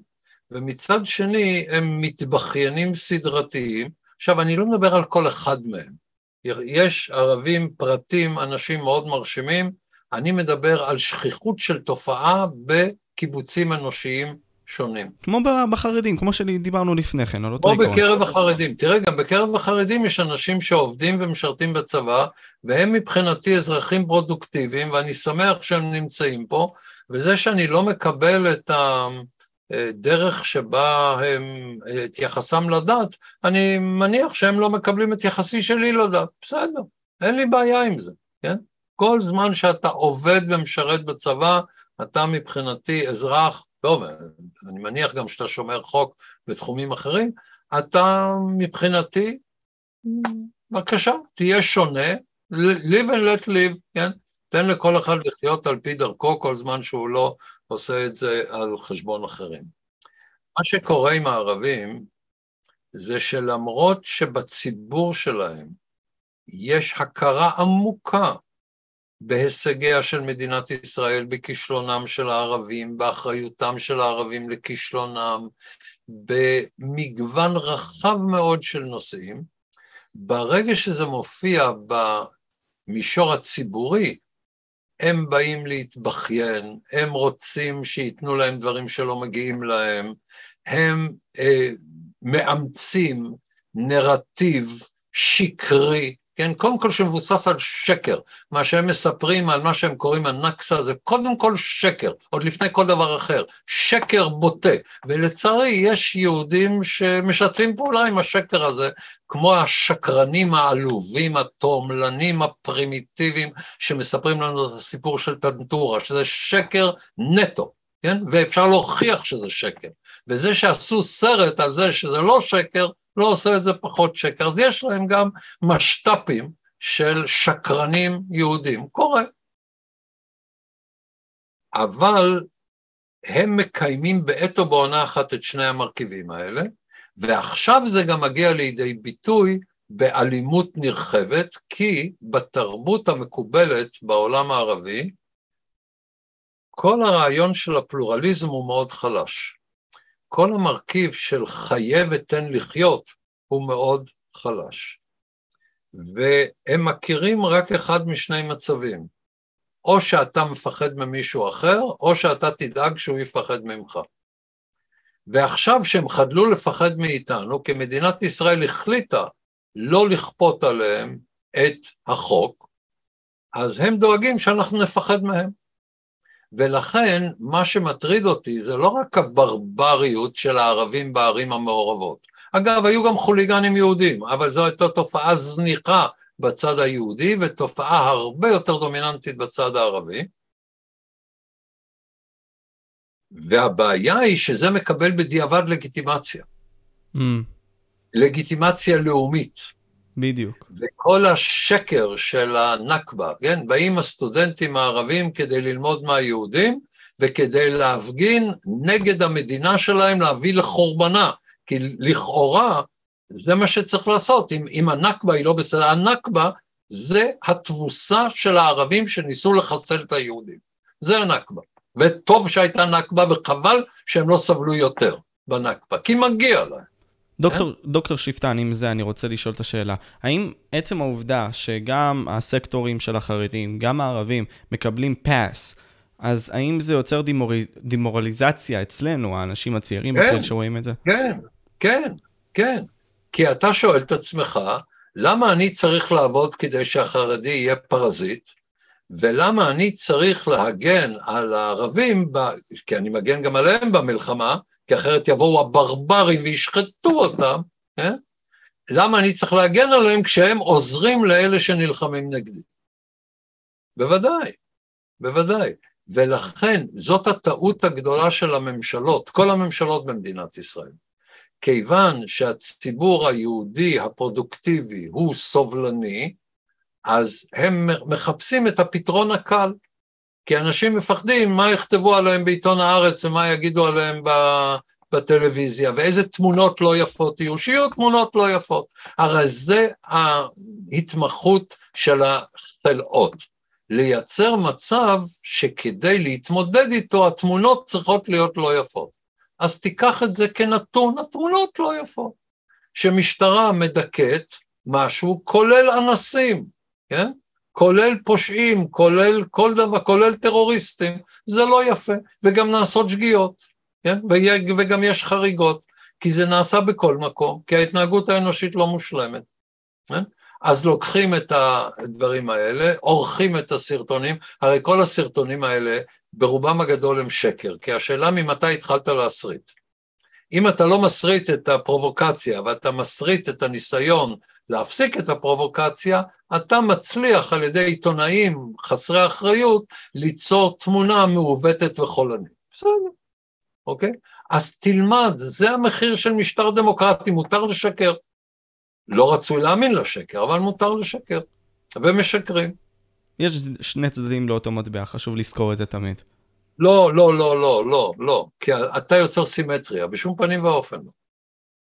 S2: ומצד שני הם מתבכיינים סדרתיים. עכשיו, אני לא מדבר על כל אחד מהם. יש ערבים פרטים, אנשים מאוד מרשימים, אני מדבר על שכיחות של תופעה בקיבוצים אנושיים שונים.
S1: כמו בחרדים, כמו שדיברנו לפני כן, על
S2: אותו עיקרון. כמו בקרב החרדים. תראה, גם בקרב החרדים יש אנשים שעובדים ומשרתים בצבא, והם מבחינתי אזרחים פרודוקטיביים, ואני שמח שהם נמצאים פה, וזה שאני לא מקבל את הדרך שבה הם, את יחסם לדת, אני מניח שהם לא מקבלים את יחסי שלי לדת. בסדר, אין לי בעיה עם זה, כן? כל זמן שאתה עובד ומשרת בצבא, אתה מבחינתי אזרח, טוב, אני מניח גם שאתה שומר חוק בתחומים אחרים, אתה מבחינתי, בבקשה, תהיה שונה, live and let live, כן? תן לכל אחד לחיות על פי דרכו כל זמן שהוא לא עושה את זה על חשבון אחרים. מה שקורה עם הערבים זה שלמרות שבציבור שלהם יש הכרה עמוקה בהישגיה של מדינת ישראל, בכישלונם של הערבים, באחריותם של הערבים לכישלונם, במגוון רחב מאוד של נושאים. ברגע שזה מופיע במישור הציבורי, הם באים להתבכיין, הם רוצים שייתנו להם דברים שלא מגיעים להם, הם אה, מאמצים נרטיב שקרי כן, קודם כל שמבוסס על שקר. מה שהם מספרים על מה שהם קוראים הנכסה זה קודם כל שקר, עוד לפני כל דבר אחר. שקר בוטה. ולצערי יש יהודים שמשתפים פעולה עם השקר הזה, כמו השקרנים העלובים, התועמלנים, הפרימיטיביים, שמספרים לנו את הסיפור של טנטורה, שזה שקר נטו. כן? ואפשר להוכיח שזה שקר. וזה שעשו סרט על זה שזה לא שקר, לא עושה את זה פחות שקר. אז יש להם גם משת"פים של שקרנים יהודים. קורה. אבל הם מקיימים בעת או בעונה אחת את שני המרכיבים האלה, ועכשיו זה גם מגיע לידי ביטוי באלימות נרחבת, כי בתרבות המקובלת בעולם הערבי, כל הרעיון של הפלורליזם הוא מאוד חלש. כל המרכיב של חיה ותן לחיות הוא מאוד חלש. והם מכירים רק אחד משני מצבים, או שאתה מפחד ממישהו אחר, או שאתה תדאג שהוא יפחד ממך. ועכשיו שהם חדלו לפחד מאיתנו, כי מדינת ישראל החליטה לא לכפות עליהם את החוק, אז הם דואגים שאנחנו נפחד מהם. ולכן מה שמטריד אותי זה לא רק הברבריות של הערבים בערים המעורבות. אגב, היו גם חוליגנים יהודים, אבל זו הייתה תופעה זניחה בצד היהודי ותופעה הרבה יותר דומיננטית בצד הערבי. והבעיה היא שזה מקבל בדיעבד לגיטימציה. Mm. לגיטימציה לאומית.
S1: בדיוק.
S2: וכל השקר של הנכבה, כן? באים הסטודנטים הערבים כדי ללמוד מהיהודים וכדי להפגין נגד המדינה שלהם, להביא לחורבנה. כי לכאורה זה מה שצריך לעשות. אם, אם הנכבה היא לא בסדר, הנכבה זה התבוסה של הערבים שניסו לחסל את היהודים. זה הנכבה. וטוב שהייתה נכבה וחבל שהם לא סבלו יותר בנכבה, כי מגיע להם.
S1: דוקטור, כן? דוקטור שפטן, עם זה אני רוצה לשאול את השאלה. האם עצם העובדה שגם הסקטורים של החרדים, גם הערבים, מקבלים פאס, אז האם זה יוצר דימור... דימורליזציה אצלנו, האנשים הצעירים כן, שרואים את זה?
S2: כן, כן, כן. כי אתה שואל את עצמך, למה אני צריך לעבוד כדי שהחרדי יהיה פרזיט, ולמה אני צריך להגן על הערבים, ב... כי אני מגן גם עליהם במלחמה, כי אחרת יבואו הברברים וישחטו אותם, כן? למה אני צריך להגן עליהם כשהם עוזרים לאלה שנלחמים נגדי? בוודאי, בוודאי. ולכן זאת הטעות הגדולה של הממשלות, כל הממשלות במדינת ישראל. כיוון שהציבור היהודי הפרודוקטיבי הוא סובלני, אז הם מחפשים את הפתרון הקל. כי אנשים מפחדים מה יכתבו עליהם בעיתון הארץ ומה יגידו עליהם בטלוויזיה, ואיזה תמונות לא יפות יהיו, שיהיו תמונות לא יפות. הרי זה ההתמחות של החלאות. לייצר מצב שכדי להתמודד איתו התמונות צריכות להיות לא יפות. אז תיקח את זה כנתון, התמונות לא יפות. שמשטרה מדכאת משהו, כולל אנסים, כן? כולל פושעים, כולל כל דבר, כולל טרוריסטים, זה לא יפה, וגם נעשות שגיאות, כן? וגם יש חריגות, כי זה נעשה בכל מקום, כי ההתנהגות האנושית לא מושלמת. כן? אז לוקחים את הדברים האלה, עורכים את הסרטונים, הרי כל הסרטונים האלה ברובם הגדול הם שקר, כי השאלה ממתי התחלת להסריט. אם אתה לא מסריט את הפרובוקציה ואתה מסריט את הניסיון להפסיק את הפרובוקציה, אתה מצליח על ידי עיתונאים חסרי אחריות ליצור תמונה מעוותת וחולנית. בסדר, אוקיי? אז תלמד, זה המחיר של משטר דמוקרטי, מותר לשקר. לא רצוי להאמין לשקר, אבל מותר לשקר, ומשקרים.
S1: יש שני צדדים לאותו מטבע, חשוב לזכור את זה תמיד.
S2: לא, לא, לא, לא, לא, לא, כי אתה יוצר סימטריה, בשום פנים ואופן לא.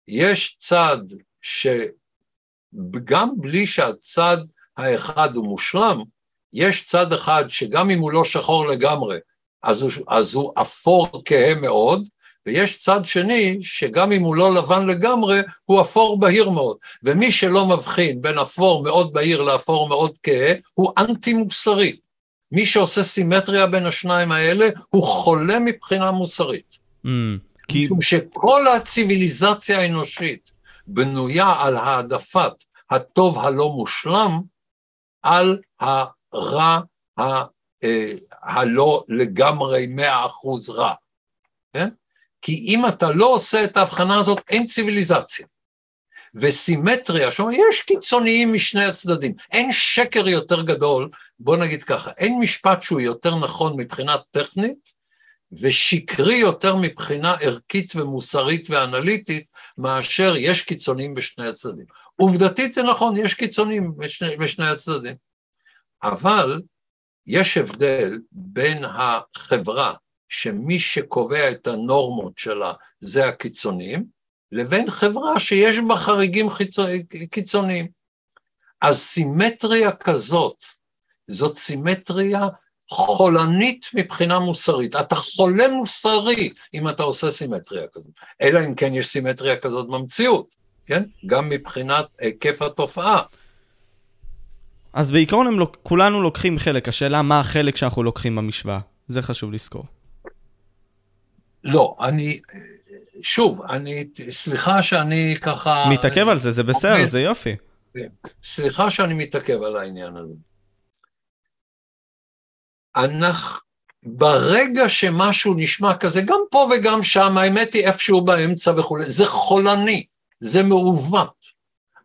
S2: יש צד שגם בלי שהצד האחד הוא מושלם, יש צד אחד שגם אם הוא לא שחור לגמרי, אז הוא, אז הוא אפור כהה מאוד, ויש צד שני, שגם אם הוא לא לבן לגמרי, הוא אפור בהיר מאוד. ומי שלא מבחין בין אפור מאוד בהיר לאפור מאוד כהה, הוא אנטי מוסרי. מי שעושה סימטריה בין השניים האלה, הוא חולה מבחינה מוסרית. Mm, כי... משום שכל הציוויליזציה האנושית בנויה על העדפת הטוב הלא מושלם, על הרע ה, אה, הלא לגמרי מאה אחוז רע. כן? כי אם אתה לא עושה את ההבחנה הזאת, אין ציוויליזציה. וסימטריה, שאומר, יש קיצוניים משני הצדדים. אין שקר יותר גדול, בוא נגיד ככה, אין משפט שהוא יותר נכון מבחינה טכנית, ושקרי יותר מבחינה ערכית ומוסרית ואנליטית, מאשר יש קיצוניים בשני הצדדים. עובדתית זה נכון, יש קיצוניים בשני, בשני הצדדים. אבל יש הבדל בין החברה שמי שקובע את הנורמות שלה זה הקיצונים, לבין חברה שיש בה חריגים קיצוניים. אז סימטריה כזאת, זאת סימטריה חולנית מבחינה מוסרית. אתה חולה מוסרי אם אתה עושה סימטריה כזאת, אלא אם כן יש סימטריה כזאת במציאות, כן? גם מבחינת היקף התופעה.
S1: אז בעיקרון הם לוק... כולנו לוקחים חלק, השאלה מה החלק שאנחנו לוקחים במשוואה, זה חשוב לזכור.
S2: לא, אני, שוב, אני, סליחה שאני ככה...
S1: מתעכב על זה, זה בסדר, זה יופי.
S2: סליחה שאני מתעכב על העניין הזה. אנחנו, ברגע שמשהו נשמע כזה, גם פה וגם שם, האמת היא איפשהו באמצע וכולי, זה חולני, זה מעוות.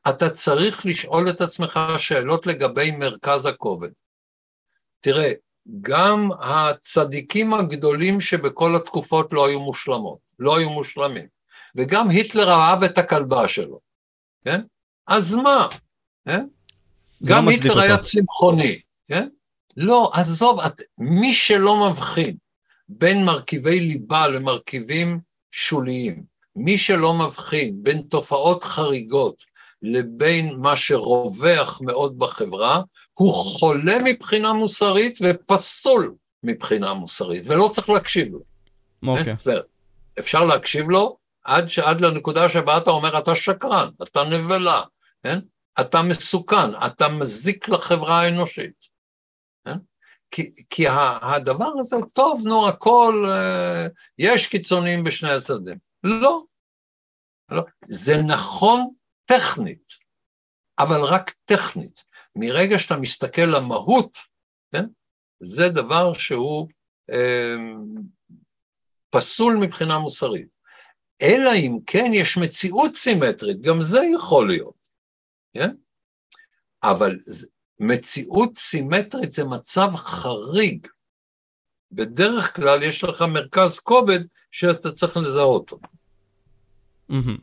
S2: אתה צריך לשאול את עצמך שאלות לגבי מרכז הכובד. תראה, גם הצדיקים הגדולים שבכל התקופות לא היו מושלמות, לא היו מושלמים. וגם היטלר אהב את הכלבה שלו, כן? אז מה? כן? גם היטלר. היה צמחוני, כן? לא, עזוב, את, מי שלא מבחין בין מרכיבי ליבה למרכיבים שוליים, מי שלא מבחין בין תופעות חריגות לבין מה שרווח מאוד בחברה, הוא חולה מבחינה מוסרית ופסול מבחינה מוסרית, ולא צריך להקשיב לו.
S1: אוקיי. Okay.
S2: אפשר להקשיב לו עד, עד לנקודה שבה אתה אומר, אתה שקרן, אתה נבלה, כן? אתה מסוכן, אתה מזיק לחברה האנושית. כי, כי הדבר הזה, טוב, נו, הכל, אה, יש קיצונים בשני הצדדים. לא. לא. זה נכון טכנית, אבל רק טכנית. מרגע שאתה מסתכל למהות, כן? זה דבר שהוא אה, פסול מבחינה מוסרית. אלא אם כן יש מציאות סימטרית, גם זה יכול להיות, כן? אבל מציאות סימטרית זה מצב חריג. בדרך כלל יש לך מרכז כובד שאתה צריך לזהות אותו.
S1: Mm-hmm.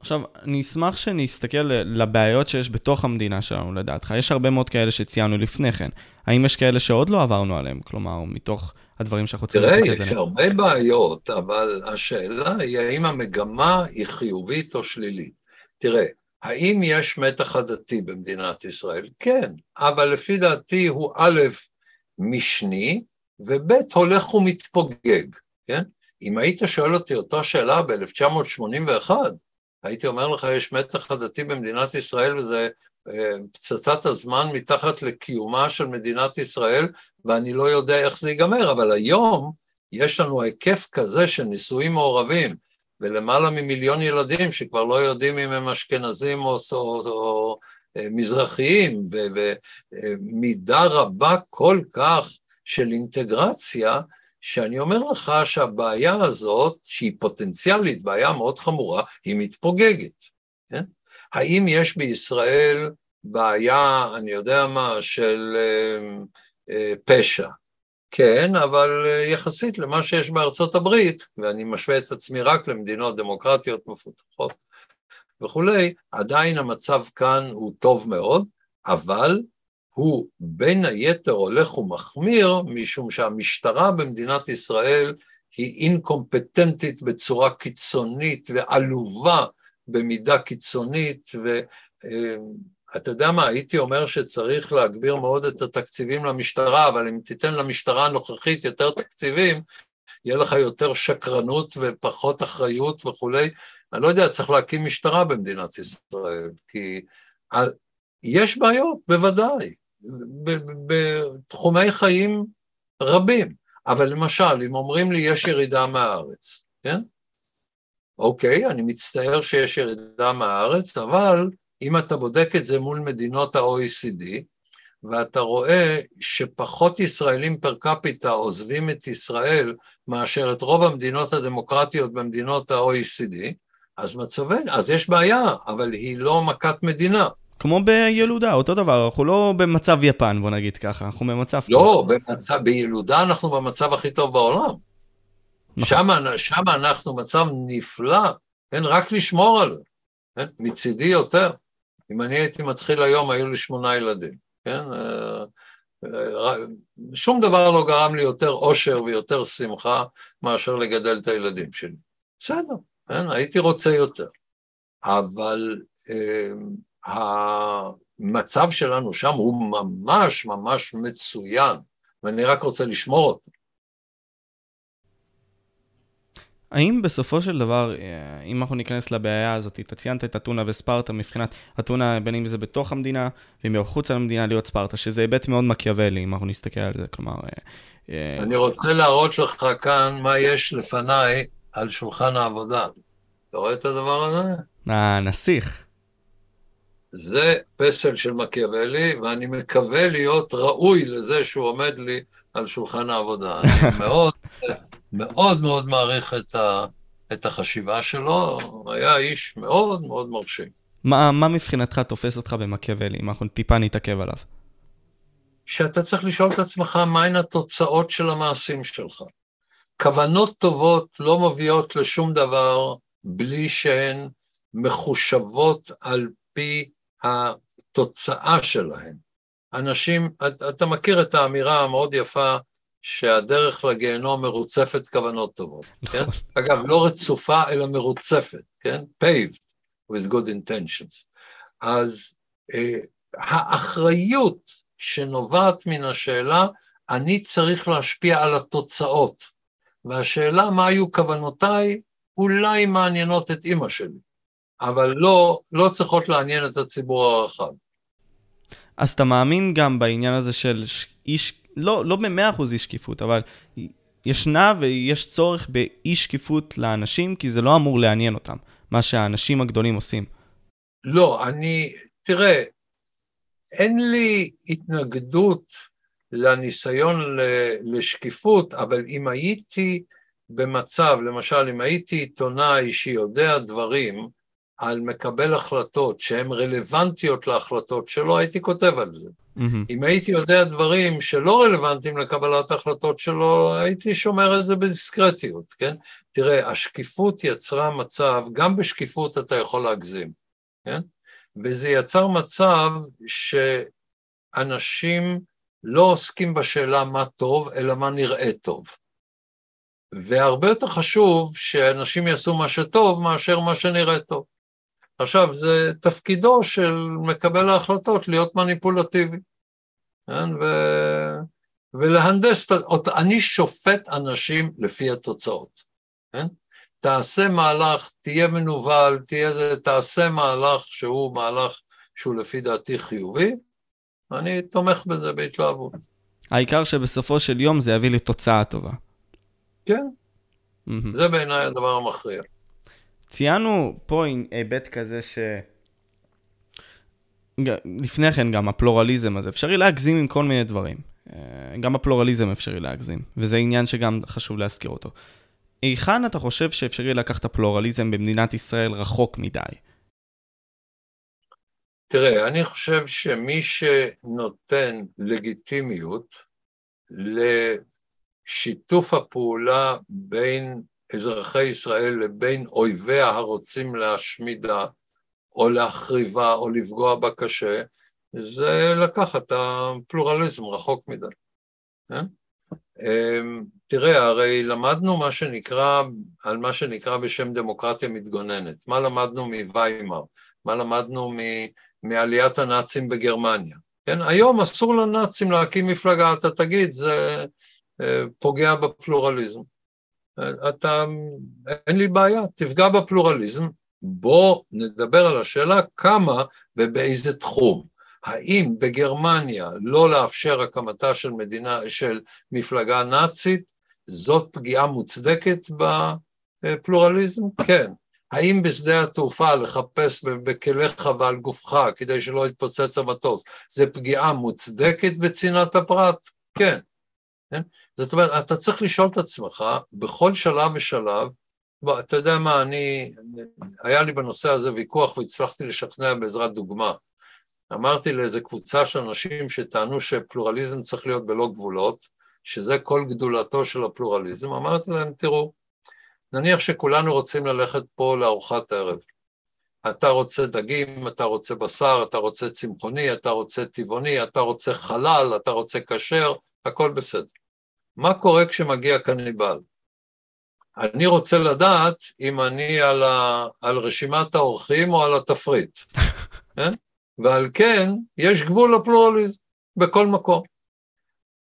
S1: עכשיו, אני אשמח שנסתכל לבעיות שיש בתוך המדינה שלנו, לדעתך. יש הרבה מאוד כאלה שציינו לפני כן. האם יש כאלה שעוד לא עברנו עליהם? כלומר, מתוך הדברים שאנחנו רוצים
S2: להתרכז עליהם. תראה, יש הרבה בעיות, אבל השאלה היא האם המגמה היא חיובית או שלילית. תראה, האם יש מתח עדתי במדינת ישראל? כן, אבל לפי דעתי הוא א', משני, וב', הולך ומתפוגג, כן? אם היית שואל אותי אותה שאלה ב-1981, הייתי אומר לך, יש מתח עדתי במדינת ישראל וזה אה, פצצת הזמן מתחת לקיומה של מדינת ישראל, ואני לא יודע איך זה ייגמר, אבל היום יש לנו היקף כזה של נישואים מעורבים, ולמעלה ממיליון ילדים שכבר לא יודעים אם הם אשכנזים או, או, או, או אה, מזרחיים, ומידה רבה כל כך של אינטגרציה, שאני אומר לך שהבעיה הזאת, שהיא פוטנציאלית, בעיה מאוד חמורה, היא מתפוגגת. כן? האם יש בישראל בעיה, אני יודע מה, של אה, אה, פשע? כן, אבל אה, יחסית למה שיש בארצות הברית, ואני משווה את עצמי רק למדינות דמוקרטיות מפותחות וכולי, עדיין המצב כאן הוא טוב מאוד, אבל הוא בין היתר הולך ומחמיר, משום שהמשטרה במדינת ישראל היא אינקומפטנטית בצורה קיצונית ועלובה במידה קיצונית, ואתה יודע מה, הייתי אומר שצריך להגביר מאוד את התקציבים למשטרה, אבל אם תיתן למשטרה הנוכחית יותר תקציבים, יהיה לך יותר שקרנות ופחות אחריות וכולי. אני לא יודע, צריך להקים משטרה במדינת ישראל, כי יש בעיות, בוודאי, בתחומי חיים רבים. אבל למשל, אם אומרים לי יש ירידה מהארץ, כן? אוקיי, אני מצטער שיש ירידה מהארץ, אבל אם אתה בודק את זה מול מדינות ה-OECD, ואתה רואה שפחות ישראלים פר קפיטה עוזבים את ישראל מאשר את רוב המדינות הדמוקרטיות במדינות ה-OECD, אז מצבנו, אז יש בעיה, אבל היא לא מכת מדינה.
S1: כמו בילודה, אותו דבר, אנחנו לא במצב יפן, בוא נגיד ככה, אנחנו במצב...
S2: לא, במצב, בילודה אנחנו במצב הכי טוב בעולם. נכון. שם, שם אנחנו במצב נפלא, כן, רק לשמור עליו, כן, מצידי יותר. אם אני הייתי מתחיל היום, היו לי שמונה ילדים, כן? אה, אה, שום דבר לא גרם לי יותר אושר ויותר שמחה מאשר לגדל את הילדים שלי. בסדר, כן, הייתי רוצה יותר. אבל אה, המצב שלנו שם הוא ממש ממש מצוין, ואני רק רוצה לשמור אותו.
S1: האם בסופו של דבר, אה, אם אנחנו ניכנס לבעיה הזאת, אתה ציינת את אתונה וספרטה מבחינת אתונה, בין אם זה בתוך המדינה, ואם מחוץ למדינה להיות ספרטה, שזה היבט מאוד מקיאוולי, אם אנחנו נסתכל על זה, כלומר... אה,
S2: אה, אני רוצה להראות לך כאן מה יש לפניי על שולחן העבודה. אתה רואה את הדבר הזה?
S1: אה, נסיך.
S2: זה פסל של מקיאוולי, ואני מקווה להיות ראוי לזה שהוא עומד לי על שולחן העבודה. אני מאוד, מאוד מאוד מעריך את, ה, את החשיבה שלו, היה איש מאוד מאוד מרשים.
S1: מה, מה מבחינתך תופס אותך במקיאוולי, אם אנחנו טיפה נתעכב עליו?
S2: שאתה צריך לשאול את עצמך מהן התוצאות של המעשים שלך. כוונות טובות לא מביאות לשום דבר בלי שהן מחושבות על פי התוצאה שלהן. אנשים, אתה מכיר את האמירה המאוד יפה שהדרך לגיהנום מרוצפת כוונות טובות, כן? נכון. אגב, לא רצופה, אלא מרוצפת, כן? paved with good intentions. אז אה, האחריות שנובעת מן השאלה, אני צריך להשפיע על התוצאות. והשאלה מה היו כוונותיי, אולי מעניינות את אימא שלי, אבל לא, לא צריכות לעניין את הציבור הרחב.
S1: אז אתה מאמין גם בעניין הזה של איש, לא, לא במאה אחוז אי שקיפות, אבל ישנה ויש צורך באי שקיפות לאנשים, כי זה לא אמור לעניין אותם, מה שהאנשים הגדולים עושים.
S2: לא, אני, תראה, אין לי התנגדות לניסיון לשקיפות, אבל אם הייתי במצב, למשל, אם הייתי עיתונאי שיודע דברים, על מקבל החלטות שהן רלוונטיות להחלטות שלו, הייתי כותב על זה. Mm-hmm. אם הייתי יודע דברים שלא רלוונטיים לקבלת ההחלטות שלו, הייתי שומר את זה בדיסקרטיות, כן? תראה, השקיפות יצרה מצב, גם בשקיפות אתה יכול להגזים, כן? וזה יצר מצב שאנשים לא עוסקים בשאלה מה טוב, אלא מה נראה טוב. והרבה יותר חשוב שאנשים יעשו מה שטוב מאשר מה שנראה טוב. עכשיו, זה תפקידו של מקבל ההחלטות להיות מניפולטיבי, כן? ו... ולהנדס, אני שופט אנשים לפי התוצאות, כן? תעשה מהלך, תהיה מנוול, תהיה זה, תעשה מהלך שהוא מהלך שהוא לפי דעתי חיובי, אני תומך בזה בהתלהבות.
S1: העיקר שבסופו של יום זה יביא לתוצאה טובה.
S2: כן, mm-hmm. זה בעיניי הדבר המכריע.
S1: ציינו פה היבט כזה ש... לפני כן גם הפלורליזם הזה, אפשרי להגזים עם כל מיני דברים. אה, גם הפלורליזם אפשרי להגזים, וזה עניין שגם חשוב להזכיר אותו. היכן אתה חושב שאפשרי לקחת הפלורליזם במדינת ישראל רחוק מדי?
S2: תראה, אני חושב שמי שנותן לגיטימיות לשיתוף הפעולה בין אזרחי ישראל לבין אויביה הרוצים להשמידה או להחריבה או לפגוע בה קשה, זה לקחת את הפלורליזם רחוק מדי. כן? תראה, הרי למדנו מה שנקרא, על מה שנקרא בשם דמוקרטיה מתגוננת. מה למדנו מוויימר? מה למדנו מעליית הנאצים בגרמניה? כן, היום אסור לנאצים להקים מפלגה, אתה תגיד, זה אה, פוגע בפלורליזם. אתה, אין לי בעיה, תפגע בפלורליזם, בוא נדבר על השאלה כמה ובאיזה תחום. האם בגרמניה לא לאפשר הקמתה של מדינה, של מפלגה נאצית, זאת פגיעה מוצדקת בפלורליזם? כן. האם בשדה התעופה לחפש בכליך ועל גופך כדי שלא יתפוצץ המטוס, זה פגיעה מוצדקת בצנעת הפרט? כן. כן? זאת אומרת, אתה צריך לשאול את עצמך בכל שלב ושלב, אתה יודע מה, אני, היה לי בנושא הזה ויכוח והצלחתי לשכנע בעזרת דוגמה. אמרתי לאיזה קבוצה של אנשים שטענו שפלורליזם צריך להיות בלא גבולות, שזה כל גדולתו של הפלורליזם, אמרתי להם, תראו, נניח שכולנו רוצים ללכת פה לארוחת ערב. אתה רוצה דגים, אתה רוצה בשר, אתה רוצה צמחוני, אתה רוצה טבעוני, אתה רוצה חלל, אתה רוצה כשר, הכל בסדר. מה קורה כשמגיע קניבל? אני רוצה לדעת אם אני על, ה, על רשימת האורחים או על התפריט, כן? ועל כן יש גבול לפלורליזם בכל מקום.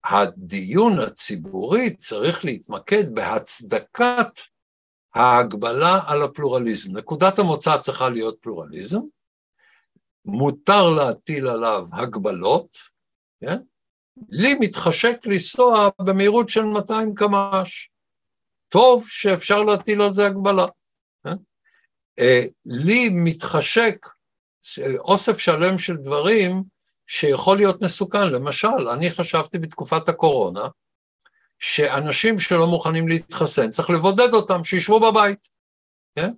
S2: הדיון הציבורי צריך להתמקד בהצדקת ההגבלה על הפלורליזם. נקודת המוצא צריכה להיות פלורליזם, מותר להטיל עליו הגבלות, כן? לי מתחשק לנסוע במהירות של 200 קמ"ש. טוב שאפשר להטיל על זה הגבלה. כן? אה, לי מתחשק אוסף שלם של דברים שיכול להיות מסוכן. למשל, אני חשבתי בתקופת הקורונה, שאנשים שלא מוכנים להתחסן, צריך לבודד אותם, שישבו בבית, כן?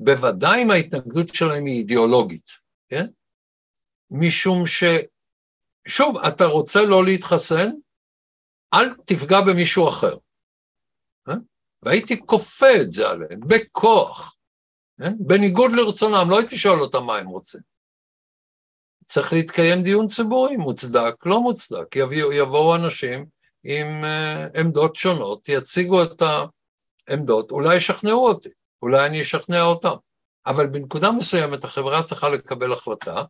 S2: בוודאי אם ההתנגדות שלהם היא אידיאולוגית, כן? משום ש... שוב, אתה רוצה לא להתחסן, אל תפגע במישהו אחר. אה? והייתי כופה את זה עליהם, בכוח, אה? בניגוד לרצונם, לא הייתי שואל אותם מה הם רוצים. צריך להתקיים דיון ציבורי, מוצדק, לא מוצדק. יבוא, יבואו אנשים עם uh, עמדות שונות, יציגו את העמדות, אולי ישכנעו אותי, אולי אני אשכנע אותם. אבל בנקודה מסוימת החברה צריכה לקבל החלטה,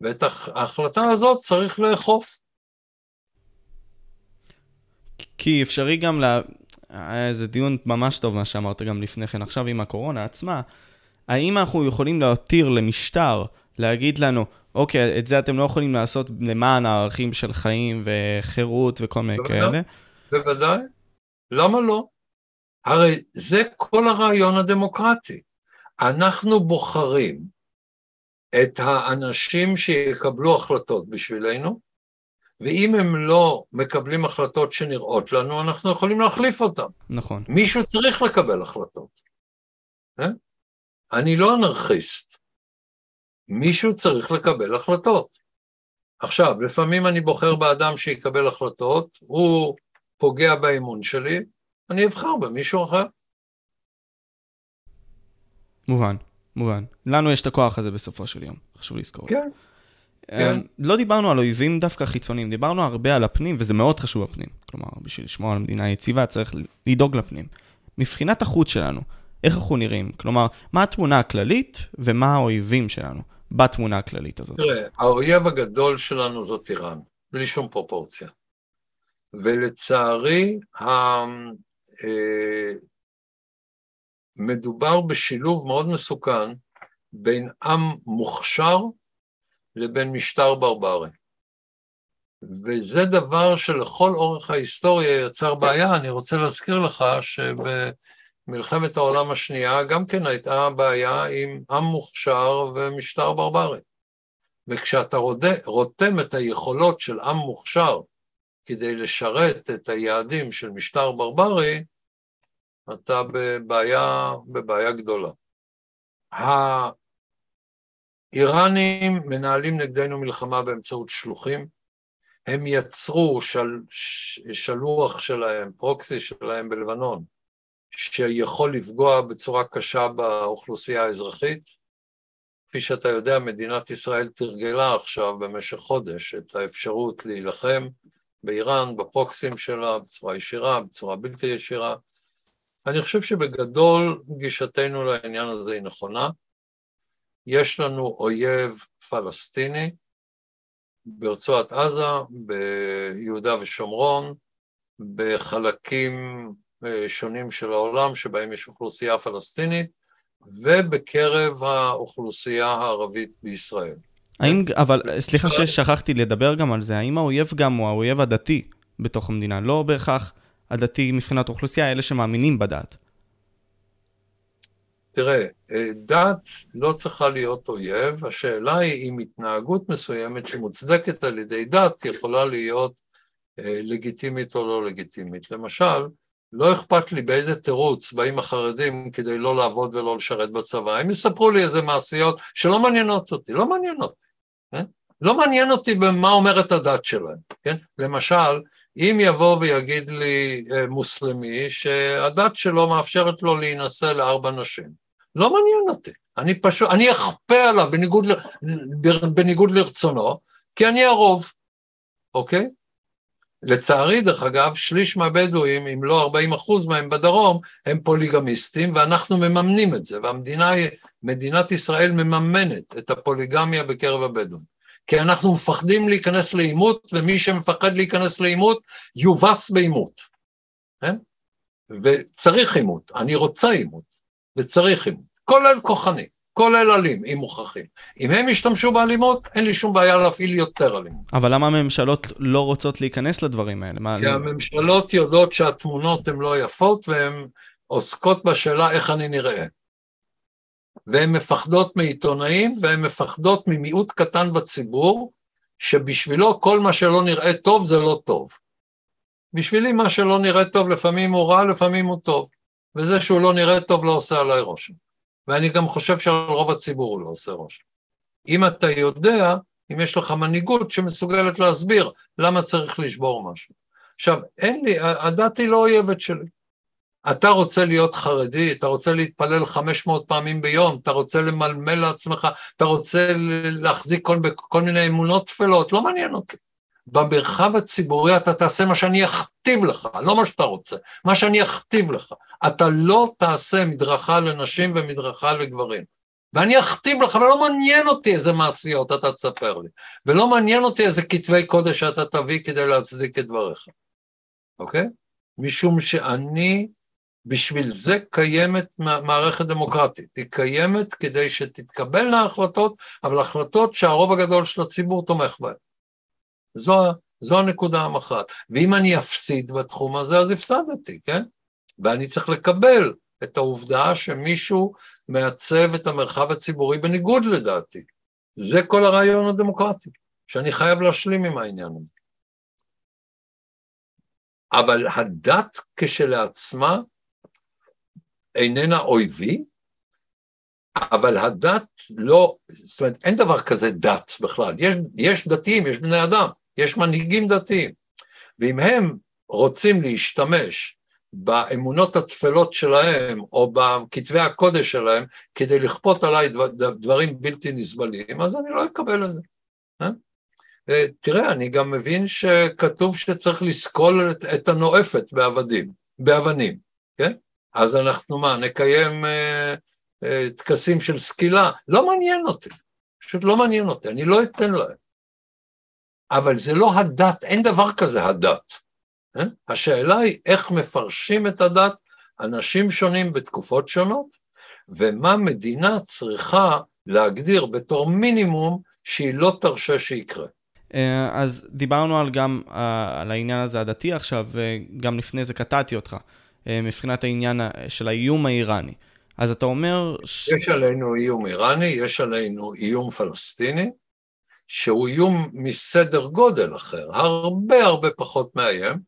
S2: ואת ההחלטה הזאת צריך לאכוף.
S1: כי אפשרי גם, לה... היה איזה דיון ממש טוב מה שאמרת גם לפני כן, עכשיו עם הקורונה עצמה, האם אנחנו יכולים להתיר למשטר להגיד לנו, אוקיי, את זה אתם לא יכולים לעשות למען הערכים של חיים וחירות וכל מיני בוודאי, כאלה?
S2: בוודאי. למה לא? הרי זה כל הרעיון הדמוקרטי. אנחנו בוחרים את האנשים שיקבלו החלטות בשבילנו, ואם הם לא מקבלים החלטות שנראות לנו, אנחנו יכולים להחליף אותם.
S1: נכון.
S2: מישהו צריך לקבל החלטות. כן? אני לא אנרכיסט. מישהו צריך לקבל החלטות. עכשיו, לפעמים אני בוחר באדם שיקבל החלטות, הוא פוגע באמון שלי, אני אבחר במישהו אחר.
S1: מובן. מובן. לנו יש את הכוח הזה בסופו של יום, חשוב לזכור.
S2: כן.
S1: אמ, כן. לא דיברנו על אויבים דווקא חיצוניים, דיברנו הרבה על הפנים, וזה מאוד חשוב הפנים. כלומר, בשביל לשמור על מדינה יציבה צריך לדאוג לפנים. מבחינת החוץ שלנו, איך אנחנו נראים? כלומר, מה התמונה הכללית ומה האויבים שלנו בתמונה הכללית הזאת?
S2: תראה, האויב הגדול שלנו זאת איראן, בלי שום פרופורציה. ולצערי, אה, מדובר בשילוב מאוד מסוכן בין עם מוכשר לבין משטר ברברי. וזה דבר שלכל אורך ההיסטוריה יצר בעיה. אני רוצה להזכיר לך שבמלחמת העולם השנייה גם כן הייתה בעיה עם עם מוכשר ומשטר ברברי. וכשאתה רותם את היכולות של עם מוכשר כדי לשרת את היעדים של משטר ברברי, אתה בבעיה, בבעיה גדולה. האיראנים מנהלים נגדנו מלחמה באמצעות שלוחים, הם יצרו של, שלוח שלהם, פרוקסי שלהם בלבנון, שיכול לפגוע בצורה קשה באוכלוסייה האזרחית. כפי שאתה יודע, מדינת ישראל תרגלה עכשיו במשך חודש את האפשרות להילחם באיראן, בפרוקסים שלה, בצורה ישירה, בצורה בלתי ישירה. אני חושב שבגדול גישתנו לעניין הזה היא נכונה. יש לנו אויב פלסטיני ברצועת עזה, ביהודה ושומרון, בחלקים אה, שונים של העולם שבהם יש אוכלוסייה פלסטינית, ובקרב האוכלוסייה הערבית בישראל.
S1: האם, אבל סליחה ששכחתי לדבר גם על זה, האם האויב גם הוא האויב הדתי בתוך המדינה? לא בהכרח הדתי מבחינת אוכלוסייה, אלה שמאמינים בדת.
S2: תראה, אה, דת לא צריכה להיות אויב, השאלה היא אם התנהגות מסוימת שמוצדקת על ידי דת יכולה להיות אה, לגיטימית או לא לגיטימית. למשל, לא אכפת לי באיזה תירוץ באים החרדים כדי לא לעבוד ולא לשרת בצבא. הם יספרו לי איזה מעשיות שלא מעניינות אותי, לא מעניינות, כן? לא מעניין אותי במה אומרת הדת שלהם, כן? למשל, אם יבוא ויגיד לי אה, מוסלמי שהדת שלו מאפשרת לו להינשא לארבע נשים, לא מעניין אותי. אני פשוט, אני אכפה עליו בניגוד, בניגוד לרצונו, כי אני הרוב, אוקיי? לצערי, דרך אגב, שליש מהבדואים, אם לא 40 אחוז מהם בדרום, הם פוליגמיסטים, ואנחנו מממנים את זה, והמדינה, מדינת ישראל מממנת את הפוליגמיה בקרב הבדואים. כי אנחנו מפחדים להיכנס לעימות, ומי שמפחד להיכנס לעימות, יובס בעימות, כן? וצריך עימות, אני רוצה עימות, וצריך עימות, כולל כוחני, כולל אלים, אם מוכרחים. אם הם ישתמשו באלימות, אין לי שום בעיה להפעיל יותר אלימות.
S1: אבל למה הממשלות לא רוצות להיכנס לדברים האלה?
S2: כי אני... הממשלות יודעות שהתמונות הן לא יפות, והן עוסקות בשאלה איך אני נראה. והן מפחדות מעיתונאים, והן מפחדות ממיעוט קטן בציבור, שבשבילו כל מה שלא נראה טוב זה לא טוב. בשבילי מה שלא נראה טוב לפעמים הוא רע, לפעמים הוא טוב. וזה שהוא לא נראה טוב לא עושה עליי רושם. ואני גם חושב שעל רוב הציבור הוא לא עושה רושם. אם אתה יודע, אם יש לך מנהיגות שמסוגלת להסביר למה צריך לשבור משהו. עכשיו, אין לי, הדת היא לא אויבת שלי. אתה רוצה להיות חרדי, אתה רוצה להתפלל 500 פעמים ביום, אתה רוצה למלמל לעצמך, אתה רוצה להחזיק כל, כל מיני אמונות טפלות, לא מעניין אותי. במרחב הציבורי אתה תעשה מה שאני אכתיב לך, לא מה שאתה רוצה, מה שאני אכתיב לך. אתה לא תעשה מדרכה לנשים ומדרכה לגברים. ואני אכתיב לך, ולא מעניין אותי איזה מעשיות אתה תספר לי, ולא מעניין אותי איזה כתבי קודש אתה תביא כדי להצדיק את דבריך, אוקיי? משום שאני בשביל זה קיימת מערכת דמוקרטית. היא קיימת כדי שתתקבלנה החלטות, אבל החלטות שהרוב הגדול של הציבור תומך בהן. זו, זו הנקודה המכרעת. ואם אני אפסיד בתחום הזה, אז הפסדתי, כן? ואני צריך לקבל את העובדה שמישהו מעצב את המרחב הציבורי בניגוד לדעתי. זה כל הרעיון הדמוקרטי, שאני חייב להשלים עם העניין הזה. אבל הדת כשלעצמה איננה אויבי, אבל הדת לא, זאת אומרת, אין דבר כזה דת בכלל. יש, יש דתיים, יש בני אדם, יש מנהיגים דתיים. ואם הם רוצים להשתמש באמונות התפלות שלהם, או בכתבי הקודש שלהם, כדי לכפות עליי דבר, דברים בלתי נסבלים, אז אני לא אקבל את זה. אה? תראה, אני גם מבין שכתוב שצריך לסקול את, את הנואפת בעבדים, באבנים, כן? אז אנחנו מה, נקיים אה, אה, טקסים של סקילה? לא מעניין אותי, פשוט לא מעניין אותי, אני לא אתן להם. אבל זה לא הדת, אין דבר כזה הדת. אה? השאלה היא איך מפרשים את הדת אנשים שונים בתקופות שונות, ומה מדינה צריכה להגדיר בתור מינימום שהיא לא תרשה שיקרה.
S1: אה, אז דיברנו על גם אה, על העניין הזה הדתי עכשיו, וגם לפני זה קטעתי אותך, אה, מבחינת העניין של האיום האיראני. אז אתה אומר...
S2: ש... יש עלינו איום איראני, יש עלינו איום פלסטיני, שהוא איום מסדר גודל אחר, הרבה הרבה פחות מאיים.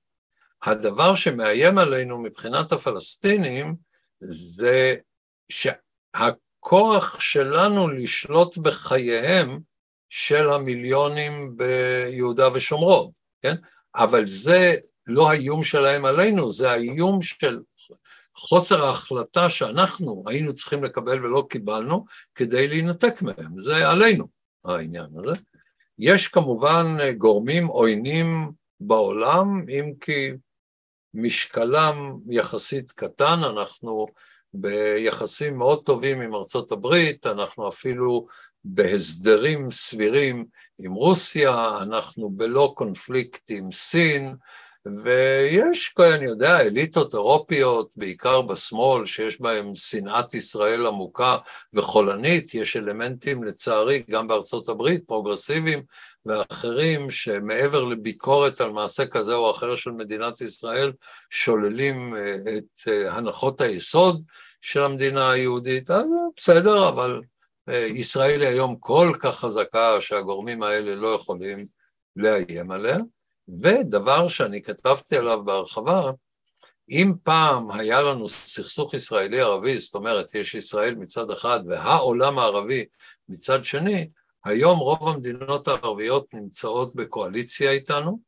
S2: הדבר שמאיים עלינו מבחינת הפלסטינים זה שהכוח שלנו לשלוט בחייהם של המיליונים ביהודה ושומרון, כן? אבל זה לא האיום שלהם עלינו, זה האיום של חוסר ההחלטה שאנחנו היינו צריכים לקבל ולא קיבלנו כדי להינתק מהם, זה עלינו העניין הזה. יש כמובן גורמים עוינים בעולם, אם כי משקלם יחסית קטן, אנחנו ביחסים מאוד טובים עם ארצות הברית, אנחנו אפילו בהסדרים סבירים עם רוסיה, אנחנו בלא קונפליקט עם סין, ויש, אני יודע, אליטות אירופיות, בעיקר בשמאל, שיש בהן שנאת ישראל עמוקה וחולנית, יש אלמנטים, לצערי, גם בארצות הברית, פרוגרסיביים ואחרים, שמעבר לביקורת על מעשה כזה או אחר של מדינת ישראל, שוללים אה, את אה, הנחות היסוד של המדינה היהודית. אז בסדר, אבל אה, ישראל היא היום כל כך חזקה שהגורמים האלה לא יכולים לאיים עליה. ודבר שאני כתבתי עליו בהרחבה, אם פעם היה לנו סכסוך ישראלי-ערבי, זאת אומרת, יש ישראל מצד אחד והעולם הערבי מצד שני, היום רוב המדינות הערביות נמצאות בקואליציה איתנו,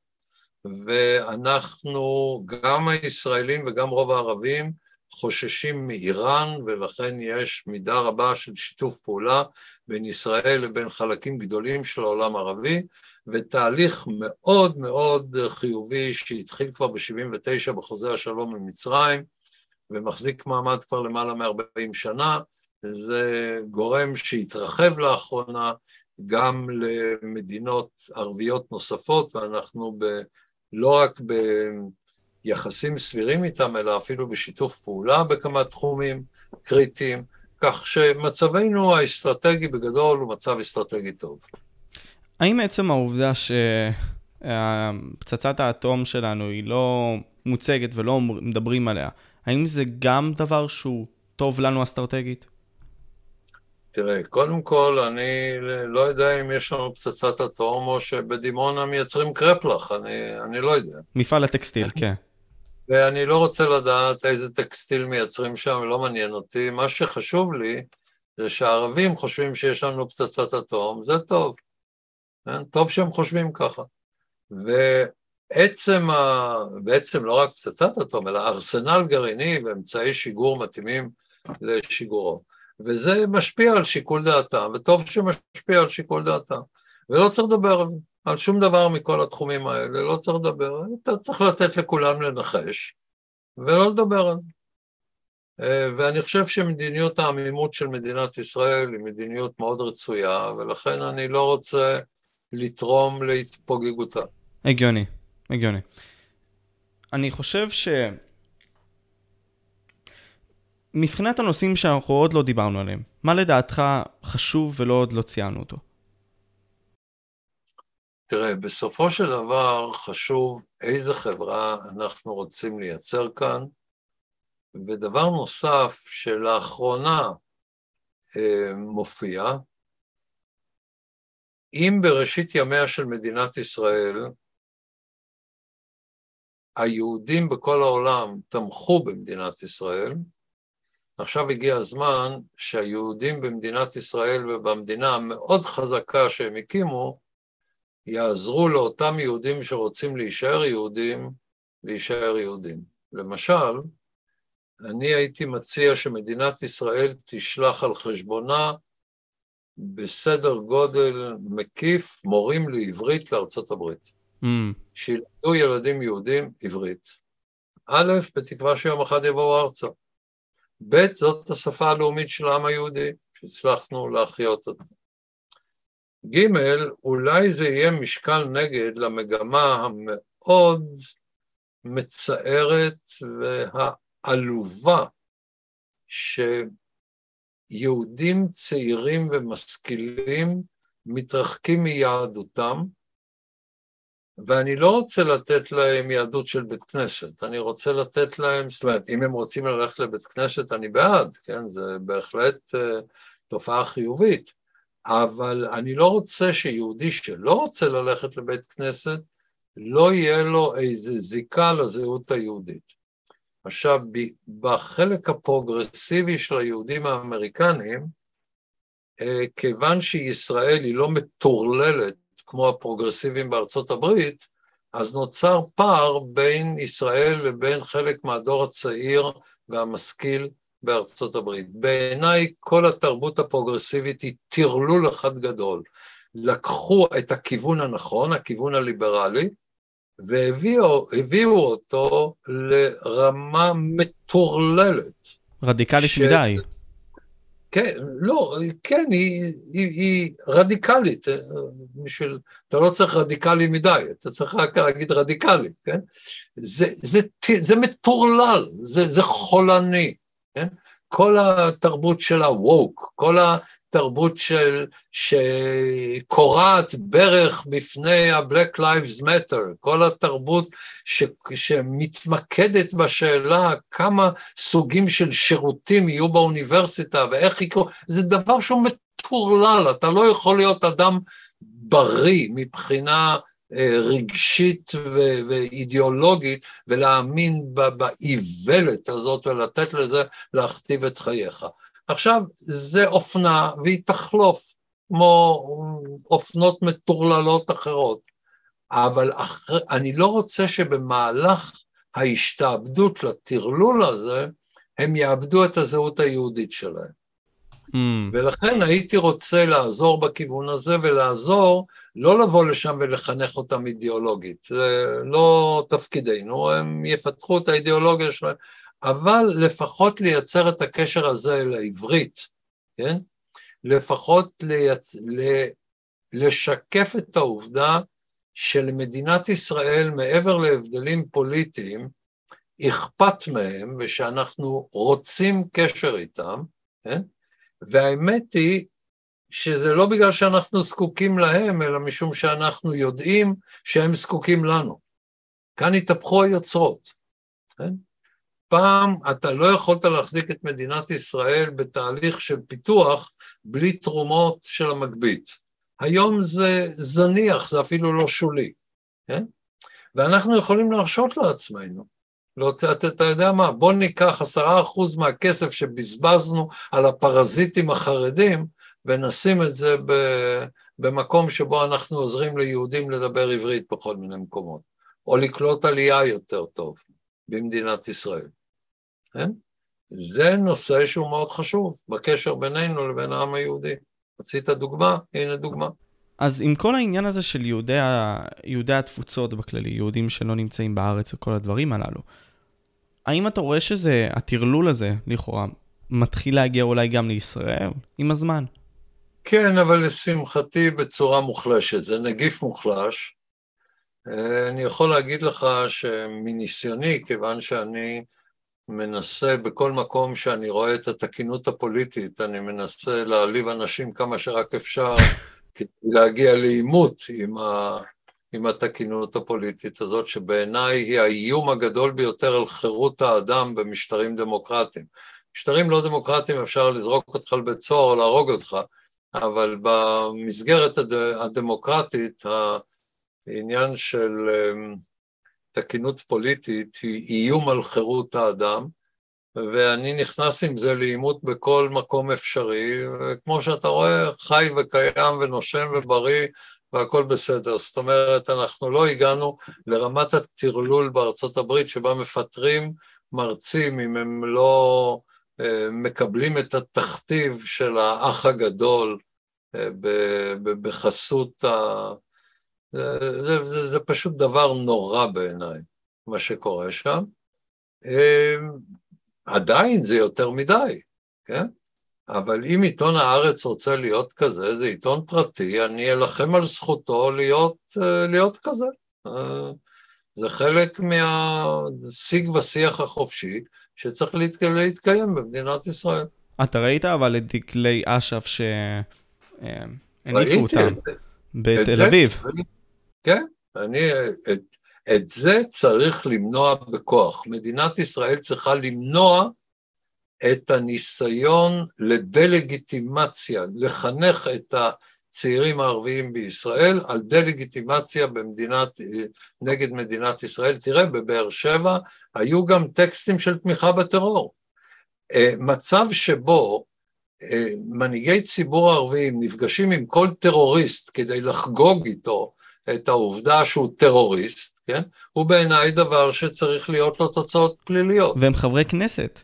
S2: ואנחנו, גם הישראלים וגם רוב הערבים, חוששים מאיראן, ולכן יש מידה רבה של שיתוף פעולה בין ישראל לבין חלקים גדולים של העולם הערבי, ותהליך מאוד מאוד חיובי שהתחיל כבר ב-79' בחוזה השלום עם מצרים, ומחזיק מעמד כבר למעלה מ-40 שנה, זה גורם שהתרחב לאחרונה גם למדינות ערביות נוספות, ואנחנו ב, לא רק ביחסים סבירים איתם, אלא אפילו בשיתוף פעולה בכמה תחומים קריטיים, כך שמצבנו האסטרטגי בגדול הוא מצב אסטרטגי טוב.
S1: האם עצם העובדה שפצצת האטום שלנו היא לא מוצגת ולא מדברים עליה, האם זה גם דבר שהוא טוב לנו אסטרטגית?
S2: תראה, קודם כל, אני לא יודע אם יש לנו פצצת אטום או שבדימונה מייצרים קרפלח, אני, אני לא יודע.
S1: מפעל הטקסטיל, כן.
S2: ואני לא רוצה לדעת איזה טקסטיל מייצרים שם, לא מעניין אותי. מה שחשוב לי זה שהערבים חושבים שיש לנו פצצת אטום, זה טוב. כן? טוב שהם חושבים ככה. ועצם, ה... בעצם לא רק פצצת אטום, אלא ארסנל גרעיני ואמצעי שיגור מתאימים לשיגורו. וזה משפיע על שיקול דעתם, וטוב שמשפיע על שיקול דעתם. ולא צריך לדבר על שום דבר מכל התחומים האלה, לא צריך לדבר, אתה צריך לתת לכולם לנחש, ולא לדבר על זה. אה, ואני חושב שמדיניות העמימות של מדינת ישראל היא מדיניות מאוד רצויה, ולכן אני לא רוצה לתרום להתפוגגותה.
S1: הגיוני, הגיוני. אני חושב ש... מבחינת הנושאים שאנחנו עוד לא דיברנו עליהם, מה לדעתך חשוב ולא עוד לא ציינו אותו?
S2: תראה, בסופו של דבר חשוב איזה חברה אנחנו רוצים לייצר כאן, ודבר נוסף שלאחרונה אה, מופיע, אם בראשית ימיה של מדינת ישראל היהודים בכל העולם תמכו במדינת ישראל, עכשיו הגיע הזמן שהיהודים במדינת ישראל ובמדינה המאוד חזקה שהם הקימו, יעזרו לאותם יהודים שרוצים להישאר יהודים, להישאר יהודים. למשל, אני הייתי מציע שמדינת ישראל תשלח על חשבונה בסדר גודל מקיף מורים לעברית לארצות הברית. Mm. שילמדו ילדים יהודים עברית. א', בתקווה שיום אחד יבואו ארצה. ב', זאת השפה הלאומית של העם היהודי, שהצלחנו להחיות אותה. ג', אולי זה יהיה משקל נגד למגמה המאוד מצערת והעלובה שיהודים צעירים ומשכילים מתרחקים מיהדותם, ואני לא רוצה לתת להם יהדות של בית כנסת, אני רוצה לתת להם, זאת אומרת, אם הם רוצים ללכת לבית כנסת, אני בעד, כן? זה בהחלט uh, תופעה חיובית, אבל אני לא רוצה שיהודי שלא רוצה ללכת לבית כנסת, לא יהיה לו איזה זיקה לזהות היהודית. עכשיו, בחלק הפרוגרסיבי של היהודים האמריקנים, אה, כיוון שישראל היא לא מטורללת כמו הפרוגרסיבים בארצות הברית, אז נוצר פער בין ישראל לבין חלק מהדור הצעיר והמשכיל בארצות הברית. בעיניי כל התרבות הפרוגרסיבית היא טרלול אחד גדול. לקחו את הכיוון הנכון, הכיוון הליברלי, והביאו אותו לרמה מטורללת.
S1: רדיקלית ש... מדי.
S2: כן, לא, כן, היא, היא, היא רדיקלית, בשביל, אתה לא צריך רדיקלי מדי, אתה צריך רק להגיד רדיקלי, כן? זה, זה, זה מטורלל, זה, זה חולני, כן? כל התרבות של הווק, כל תרבות של, שקורעת ברך בפני ה-Black Lives Matter, כל התרבות ש, שמתמקדת בשאלה כמה סוגים של שירותים יהיו באוניברסיטה ואיך יקרו, זה דבר שהוא מטורלל, אתה לא יכול להיות אדם בריא מבחינה אה, רגשית ואידיאולוגית ולהאמין באיוולת הזאת ולתת לזה להכתיב את חייך. עכשיו, זה אופנה והיא תחלוף, כמו אופנות מטורללות אחרות, אבל אחר, אני לא רוצה שבמהלך ההשתעבדות לטרלול הזה, הם יאבדו את הזהות היהודית שלהם. Mm. ולכן הייתי רוצה לעזור בכיוון הזה ולעזור לא לבוא לשם ולחנך אותם אידיאולוגית, זה לא תפקידנו, הם יפתחו את האידיאולוגיה שלהם, אבל לפחות לייצר את הקשר הזה לעברית, כן? לפחות לייצ... לשקף את העובדה שלמדינת ישראל, מעבר להבדלים פוליטיים, אכפת מהם ושאנחנו רוצים קשר איתם, כן? והאמת היא שזה לא בגלל שאנחנו זקוקים להם, אלא משום שאנחנו יודעים שהם זקוקים לנו. כאן התהפכו היוצרות, כן? פעם אתה לא יכולת להחזיק את מדינת ישראל בתהליך של פיתוח בלי תרומות של המגבית. היום זה זניח, זה אפילו לא שולי, כן? ואנחנו יכולים להרשות לעצמנו. להוציא, אתה, אתה יודע מה, בוא ניקח עשרה אחוז מהכסף שבזבזנו על הפרזיטים החרדים ונשים את זה ב, במקום שבו אנחנו עוזרים ליהודים לדבר עברית בכל מיני מקומות, או לקלוט עלייה יותר טוב במדינת ישראל. כן? זה נושא שהוא מאוד חשוב בקשר בינינו לבין העם היהודי. רצית דוגמה? הנה דוגמה.
S1: אז עם כל העניין הזה של יהודי, יהודי התפוצות בכללי, יהודים שלא נמצאים בארץ וכל הדברים הללו, האם אתה רואה שזה, הטרלול הזה, לכאורה, מתחיל להגיע אולי גם לישראל עם הזמן?
S2: כן, אבל לשמחתי בצורה מוחלשת. זה נגיף מוחלש. אה, אני יכול להגיד לך שמניסיוני, כיוון שאני מנסה בכל מקום שאני רואה את התקינות הפוליטית, אני מנסה להעליב אנשים כמה שרק אפשר כדי להגיע לעימות עם, ה, עם התקינות הפוליטית הזאת, שבעיניי היא האיום הגדול ביותר על חירות האדם במשטרים דמוקרטיים. משטרים לא דמוקרטיים אפשר לזרוק אותך לבית סוהר או להרוג אותך, אבל במסגרת הד, הדמוקרטית, העניין של אמ, תקינות פוליטית היא איום על חירות האדם, ואני נכנס עם זה לעימות בכל מקום אפשרי, וכמו שאתה רואה, חי וקיים ונושם ובריא, והכל בסדר. זאת אומרת, אנחנו לא הגענו לרמת הטרלול בארצות הברית, שבה מפטרים מרצים אם הם לא אה, מקבלים את התכתיב של האח הגדול אה, בחסות ה... זה, זה, זה, זה פשוט דבר נורא בעיניי, מה שקורה שם. אמ, עדיין זה יותר מדי, כן? אבל אם עיתון הארץ רוצה להיות כזה, זה עיתון פרטי, אני אלחם על זכותו להיות, אה, להיות כזה. אה, זה חלק מהשיג ושיח החופשי שצריך להתקיים במדינת ישראל.
S1: אתה ראית אבל את דקלי אש"ף שהניפו אותם בתל אביב.
S2: כן, אני, את, את זה צריך למנוע בכוח. מדינת ישראל צריכה למנוע את הניסיון לדה-לגיטימציה, לחנך את הצעירים הערביים בישראל על דה-לגיטימציה במדינת, נגד מדינת ישראל. תראה, בבאר שבע היו גם טקסטים של תמיכה בטרור. אה, מצב שבו אה, מנהיגי ציבור ערביים נפגשים עם כל טרוריסט כדי לחגוג איתו את העובדה שהוא טרוריסט, כן? הוא בעיניי דבר שצריך להיות לו תוצאות פליליות.
S1: והם חברי כנסת.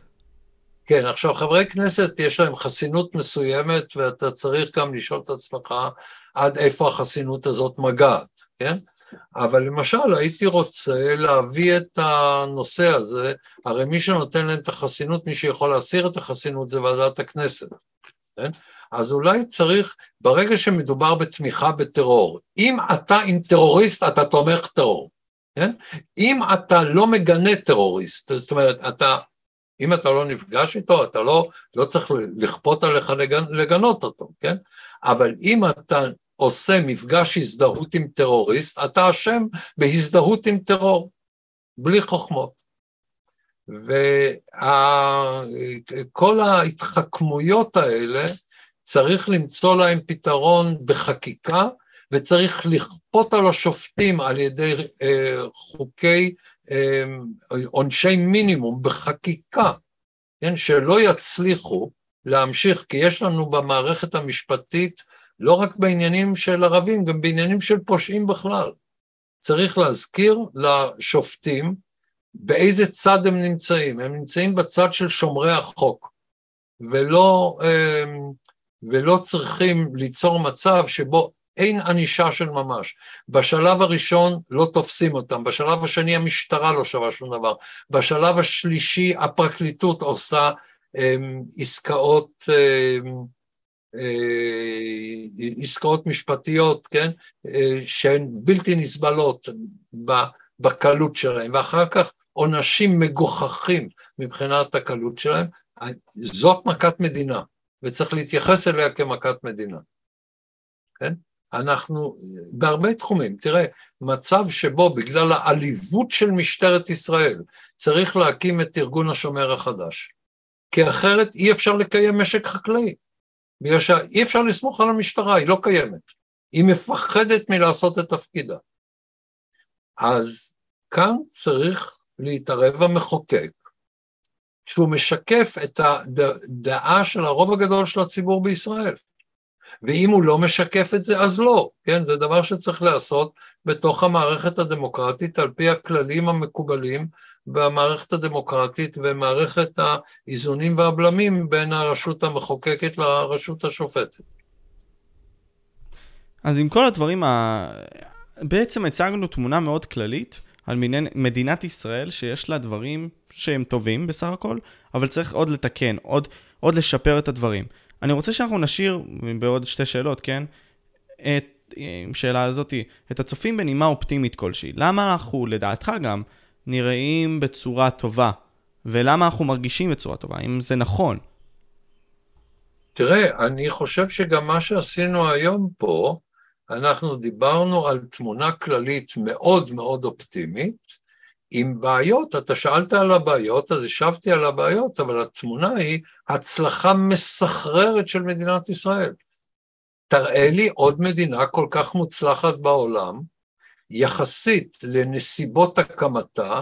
S2: כן, עכשיו חברי כנסת יש להם חסינות מסוימת ואתה צריך גם לשאול את עצמך עד איפה החסינות הזאת מגעת, כן? אבל למשל הייתי רוצה להביא את הנושא הזה, הרי מי שנותן להם את החסינות, מי שיכול להסיר את החסינות זה ועדת הכנסת, כן? אז אולי צריך, ברגע שמדובר בתמיכה בטרור, אם אתה עם טרוריסט, אתה תומך טרור, כן? אם אתה לא מגנה טרוריסט, זאת אומרת, אתה, אם אתה לא נפגש איתו, אתה לא, לא צריך לכפות עליך לגנ, לגנות אותו, כן? אבל אם אתה עושה מפגש הזדהות עם טרוריסט, אתה אשם בהזדהות עם טרור, בלי חוכמות. וכל ההתחכמויות האלה, צריך למצוא להם פתרון בחקיקה, וצריך לכפות על השופטים על ידי אה, חוקי אה, עונשי מינימום בחקיקה, כן, שלא יצליחו להמשיך, כי יש לנו במערכת המשפטית לא רק בעניינים של ערבים, גם בעניינים של פושעים בכלל. צריך להזכיר לשופטים באיזה צד הם נמצאים. הם נמצאים בצד של שומרי החוק, ולא, אמ, ולא צריכים ליצור מצב שבו אין ענישה של ממש. בשלב הראשון לא תופסים אותם, בשלב השני המשטרה לא שווה שום דבר, בשלב השלישי הפרקליטות עושה אמ, עסקאות אמ, אה, עסקאות משפטיות, כן, אה, שהן בלתי נסבלות בקלות שלהן, ואחר כך עונשים מגוחכים מבחינת הקלות שלהם, זאת מכת מדינה, וצריך להתייחס אליה כמכת מדינה, כן? אנחנו, בהרבה תחומים, תראה, מצב שבו בגלל העליבות של משטרת ישראל צריך להקים את ארגון השומר החדש, כי אחרת אי אפשר לקיים משק חקלאי. בגלל שאי אפשר לסמוך על המשטרה, היא לא קיימת. היא מפחדת מלעשות את תפקידה. אז כאן צריך להתערב המחוקק, שהוא משקף את הדעה של הרוב הגדול של הציבור בישראל. ואם הוא לא משקף את זה, אז לא, כן? זה דבר שצריך להיעשות בתוך המערכת הדמוקרטית על פי הכללים המקובלים במערכת הדמוקרטית ומערכת האיזונים והבלמים בין הרשות המחוקקת לרשות השופטת.
S1: אז עם כל הדברים, ה... בעצם הצגנו תמונה מאוד כללית על מדינת ישראל שיש לה דברים שהם טובים בסך הכל, אבל צריך עוד לתקן, עוד, עוד לשפר את הדברים. אני רוצה שאנחנו נשאיר, בעוד שתי שאלות, כן? את, שאלה הזאתי, את הצופים בנימה אופטימית כלשהי. למה אנחנו, לדעתך גם, נראים בצורה טובה? ולמה אנחנו מרגישים בצורה טובה? אם זה נכון.
S2: תראה, אני חושב שגם מה שעשינו היום פה, אנחנו דיברנו על תמונה כללית מאוד מאוד אופטימית, עם בעיות, אתה שאלת על הבעיות, אז השבתי על הבעיות, אבל התמונה היא הצלחה מסחררת של מדינת ישראל. תראה לי עוד מדינה כל כך מוצלחת בעולם, יחסית לנסיבות הקמתה,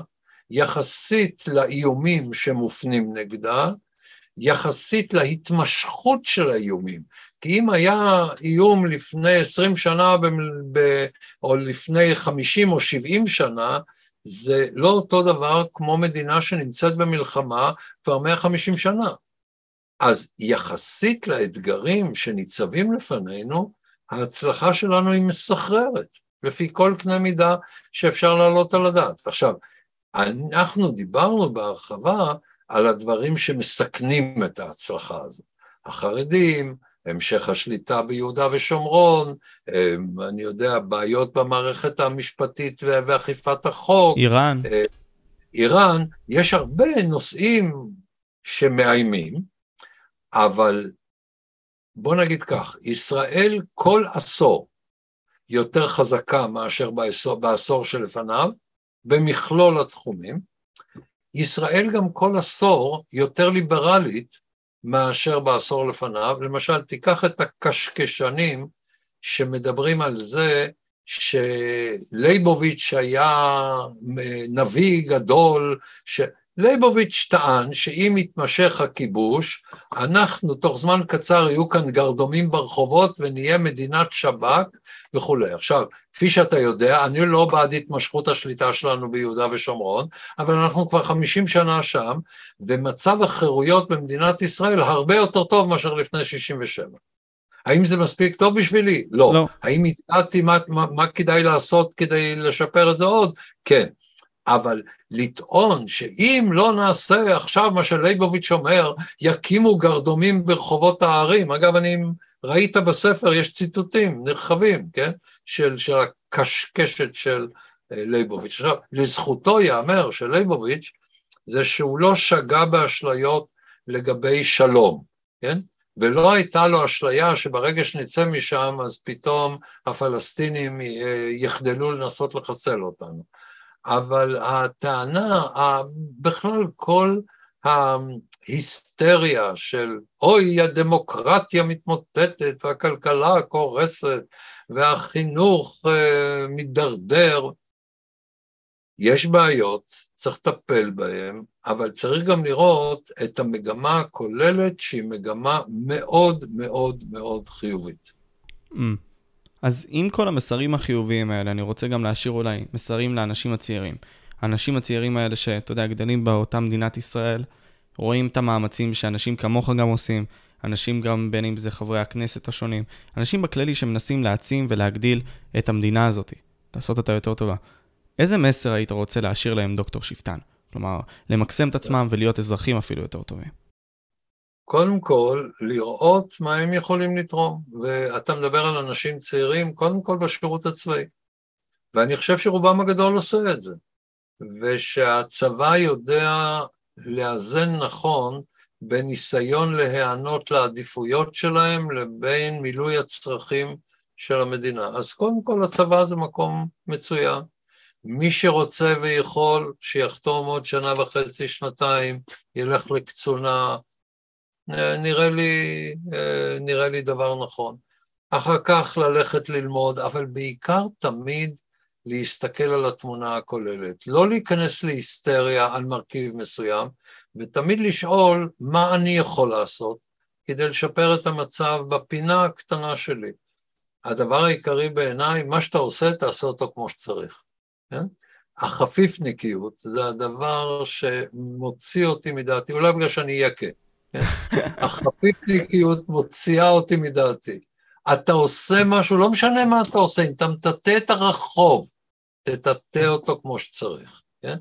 S2: יחסית לאיומים שמופנים נגדה, יחסית להתמשכות של האיומים. כי אם היה איום לפני 20 שנה ב, ב, או לפני 50 או 70 שנה, זה לא אותו דבר כמו מדינה שנמצאת במלחמה כבר 150 שנה. אז יחסית לאתגרים שניצבים לפנינו, ההצלחה שלנו היא מסחררת, לפי כל קנה מידה שאפשר להעלות על הדעת. עכשיו, אנחנו דיברנו בהרחבה על הדברים שמסכנים את ההצלחה הזאת. החרדים, המשך השליטה ביהודה ושומרון, אני יודע, בעיות במערכת המשפטית ואכיפת החוק.
S1: איראן.
S2: אה, איראן, יש הרבה נושאים שמאיימים, אבל בוא נגיד כך, ישראל כל עשור יותר חזקה מאשר בעשור, בעשור שלפניו, במכלול התחומים. ישראל גם כל עשור יותר ליברלית מאשר בעשור לפניו. למשל, תיקח את הקשקשנים שמדברים על זה שלייבוביץ' היה נביא גדול, ש... ליבוביץ' טען שאם יתמשך הכיבוש, אנחנו תוך זמן קצר יהיו כאן גרדומים ברחובות ונהיה מדינת שב"כ וכולי. עכשיו, כפי שאתה יודע, אני לא בעד התמשכות השליטה שלנו ביהודה ושומרון, אבל אנחנו כבר 50 שנה שם, ומצב החירויות במדינת ישראל הרבה יותר טוב מאשר לפני 67. האם זה מספיק טוב בשבילי? לא. לא. האם ידעתי מה, מה, מה כדאי לעשות כדי לשפר את זה עוד? כן. אבל לטעון שאם לא נעשה עכשיו מה שלייבוביץ' אומר, יקימו גרדומים ברחובות הערים, אגב, אני, ראית בספר, יש ציטוטים נרחבים, כן, של, של הקשקשת של אה, לייבוביץ'. עכשיו, לזכותו ייאמר של לייבוביץ', זה שהוא לא שגה באשליות לגבי שלום, כן? ולא הייתה לו אשליה שברגע שנצא משם אז פתאום הפלסטינים אה, יחדלו לנסות לחסל אותנו. אבל הטענה, בכלל כל ההיסטריה של אוי הדמוקרטיה מתמוטטת והכלכלה קורסת והחינוך אה, מידרדר, יש בעיות, צריך לטפל בהן, אבל צריך גם לראות את המגמה הכוללת שהיא מגמה מאוד מאוד מאוד חיובית.
S1: Mm. אז עם כל המסרים החיוביים האלה, אני רוצה גם להשאיר אולי מסרים לאנשים הצעירים. האנשים הצעירים האלה שאתה יודע, גדלים באותה מדינת ישראל, רואים את המאמצים שאנשים כמוך גם עושים, אנשים גם בין אם זה חברי הכנסת השונים, אנשים בכללי שמנסים להעצים ולהגדיל את המדינה הזאת, לעשות אותה יותר טובה. איזה מסר היית רוצה להשאיר להם, דוקטור שפטן? כלומר, למקסם את עצמם ולהיות אזרחים אפילו יותר טובים.
S2: קודם כל, לראות מה הם יכולים לתרום. ואתה מדבר על אנשים צעירים, קודם כל בשירות הצבאי. ואני חושב שרובם הגדול עושה את זה. ושהצבא יודע לאזן נכון בין ניסיון להיענות לעדיפויות שלהם לבין מילוי הצרכים של המדינה. אז קודם כל הצבא זה מקום מצוין. מי שרוצה ויכול, שיחתום עוד שנה וחצי, שנתיים, ילך לקצונה, נראה לי, נראה לי דבר נכון. אחר כך ללכת ללמוד, אבל בעיקר תמיד להסתכל על התמונה הכוללת. לא להיכנס להיסטריה על מרכיב מסוים, ותמיד לשאול מה אני יכול לעשות כדי לשפר את המצב בפינה הקטנה שלי. הדבר העיקרי בעיניי, מה שאתה עושה, תעשה אותו כמו שצריך. כן? החפיפניקיות זה הדבר שמוציא אותי מדעתי, אולי בגלל שאני יקה. כן? החפיפניקיות מוציאה אותי מדעתי. אתה עושה משהו, לא משנה מה אתה עושה, אם אתה מטאטא את הרחוב, תטאטא אותו כמו שצריך, כן?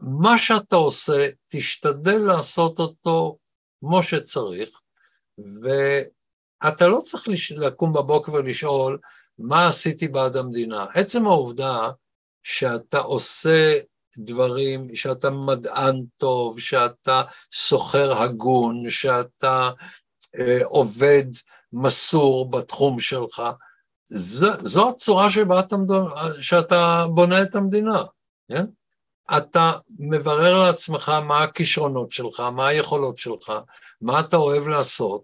S2: מה שאתה עושה, תשתדל לעשות אותו כמו שצריך, ואתה לא צריך לקום בבוקר ולשאול, מה עשיתי בעד המדינה? עצם העובדה שאתה עושה דברים, שאתה מדען טוב, שאתה סוחר הגון, שאתה אה, עובד מסור בתחום שלך, זו, זו הצורה שבה אתה, שאתה בונה את המדינה, כן? אתה מברר לעצמך מה הכישרונות שלך, מה היכולות שלך, מה אתה אוהב לעשות.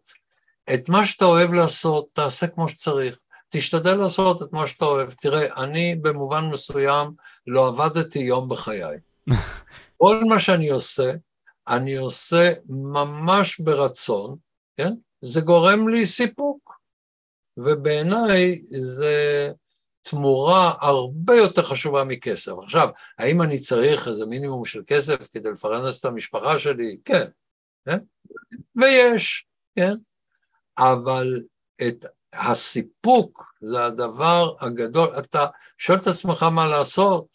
S2: את מה שאתה אוהב לעשות, תעשה כמו שצריך. תשתדל לעשות את מה שאתה אוהב. תראה, אני במובן מסוים לא עבדתי יום בחיי. כל מה שאני עושה, אני עושה ממש ברצון, כן? זה גורם לי סיפוק. ובעיניי זה תמורה הרבה יותר חשובה מכסף. עכשיו, האם אני צריך איזה מינימום של כסף כדי לפרנס את המשפחה שלי? כן, כן? ויש, כן? אבל את הסיפוק זה הדבר הגדול. אתה שואל את עצמך מה לעשות,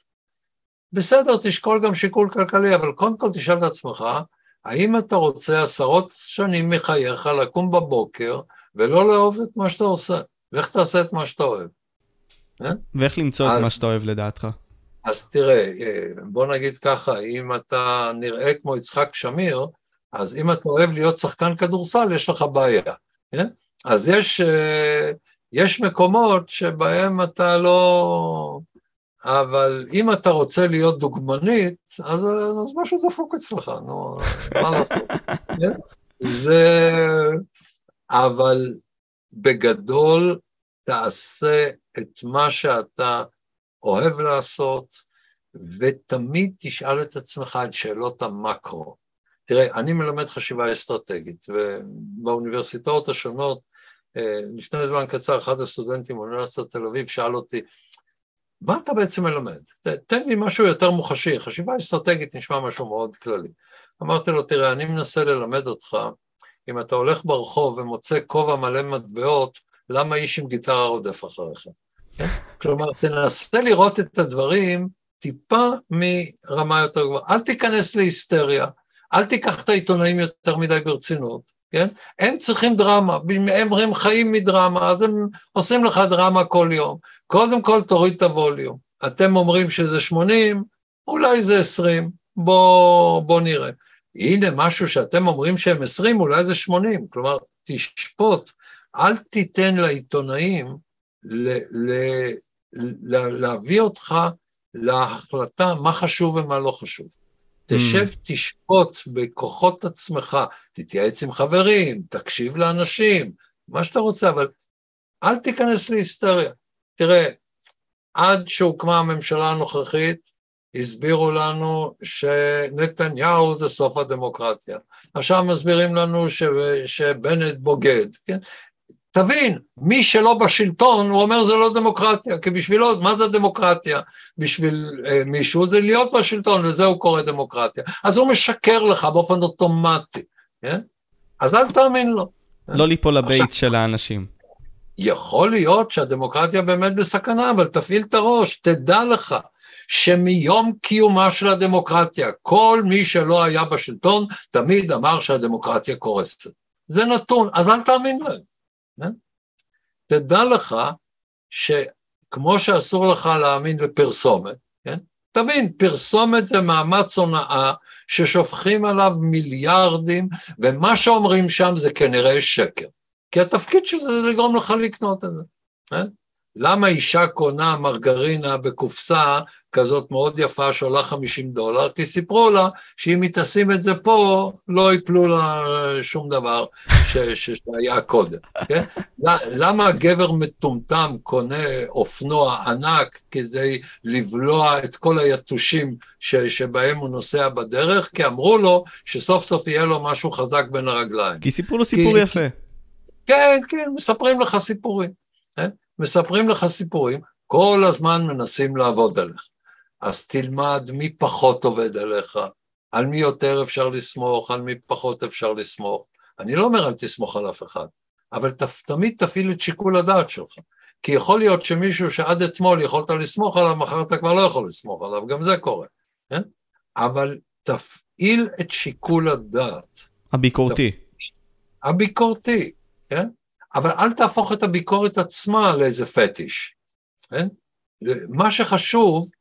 S2: בסדר, תשקול גם שיקול כלכלי, אבל קודם כל תשאל את עצמך, האם אתה רוצה עשרות שנים מחייך לקום בבוקר ולא לאהוב את מה שאתה עושה? לך תעשה את מה שאתה אוהב.
S1: אה? ואיך למצוא אז, את מה שאתה אוהב לדעתך?
S2: אז תראה, אה, בוא נגיד ככה, אם אתה נראה כמו יצחק שמיר, אז אם אתה אוהב להיות שחקן כדורסל, יש לך בעיה. כן? אז יש, אה, יש מקומות שבהם אתה לא... אבל אם אתה רוצה להיות דוגמנית, אז, אז משהו דפוק אצלך, נו, מה לעשות? כן? זה... אבל בגדול, תעשה את מה שאתה אוהב לעשות, ותמיד תשאל את עצמך את שאלות המקרו. תראה, אני מלמד חשיבה אסטרטגית, ובאוניברסיטאות השונות, לפני זמן קצר, אחד הסטודנטים באוניברסיטת תל אביב שאל אותי, מה אתה בעצם מלמד? תן לי משהו יותר מוחשי, חשיבה אסטרטגית נשמע משהו מאוד כללי. אמרתי לו, תראה, אני מנסה ללמד אותך, אם אתה הולך ברחוב ומוצא כובע מלא מטבעות, למה איש עם גיטרה רודף אחריך? כן? כלומר, תנסה לראות את הדברים טיפה מרמה יותר גבוהה. אל תיכנס להיסטריה, אל תיקח את העיתונאים יותר מדי ברצינות, כן? הם צריכים דרמה, הם, הם חיים מדרמה, אז הם עושים לך דרמה כל יום. קודם כל תוריד את הווליום. אתם אומרים שזה 80, אולי זה 20, בוא, בוא נראה. הנה משהו שאתם אומרים שהם 20, אולי זה 80, כלומר, תשפוט, אל תיתן לעיתונאים ל, ל, ל, להביא אותך להחלטה מה חשוב ומה לא חשוב. תשב, mm. תשפוט בכוחות עצמך, תתייעץ עם חברים, תקשיב לאנשים, מה שאתה רוצה, אבל אל תיכנס להיסטריה. תראה, עד שהוקמה הממשלה הנוכחית, הסבירו לנו שנתניהו זה סוף הדמוקרטיה. עכשיו מסבירים לנו ש... שבנט בוגד, כן? תבין, מי שלא בשלטון, הוא אומר זה לא דמוקרטיה, כי בשבילו, מה זה דמוקרטיה? בשביל אה, מישהו זה להיות בשלטון, לזה הוא קורא דמוקרטיה. אז הוא משקר לך באופן אוטומטי, כן? אז אל תאמין לו.
S1: לא ליפול לבייט של האנשים.
S2: יכול להיות שהדמוקרטיה באמת בסכנה, אבל תפעיל את הראש, תדע לך שמיום קיומה של הדמוקרטיה, כל מי שלא היה בשלטון תמיד אמר שהדמוקרטיה קורסת. זה נתון, אז אל תאמין להם. כן? תדע לך שכמו שאסור לך להאמין לפרסומת, כן? תבין, פרסומת זה מאמץ הונאה ששופכים עליו מיליארדים, ומה שאומרים שם זה כנראה שקר. כי התפקיד של זה זה לגרום לך לקנות את זה. כן? למה אישה קונה מרגרינה בקופסה כזאת מאוד יפה שעולה 50 דולר? כי סיפרו לה שאם היא תשים את זה פה, לא יפלו לה שום דבר ש, ש, שהיה קודם, כן? למה גבר מטומטם קונה אופנוע ענק כדי לבלוע את כל היתושים ש, שבהם הוא נוסע בדרך? כי אמרו לו שסוף סוף יהיה לו משהו חזק בין הרגליים.
S1: כי סיפרו לו סיפור כי, יפה.
S2: כן, כן, מספרים לך סיפורים. מספרים לך סיפורים, כל הזמן מנסים לעבוד עליך. אז תלמד מי פחות עובד עליך, על מי יותר אפשר לסמוך, על מי פחות אפשר לסמוך. אני לא אומר אל תסמוך על אף אחד, אבל ת, תמיד תפעיל את שיקול הדעת שלך. כי יכול להיות שמישהו שעד אתמול יכולת לסמוך עליו, מחר אתה כבר לא יכול לסמוך עליו, גם זה קורה. כן? אבל תפעיל את שיקול הדעת.
S1: הביקורתי. תפ...
S2: הביקורתי, כן? אבל אל תהפוך את הביקורת עצמה לאיזה פטיש, כן? מה שחשוב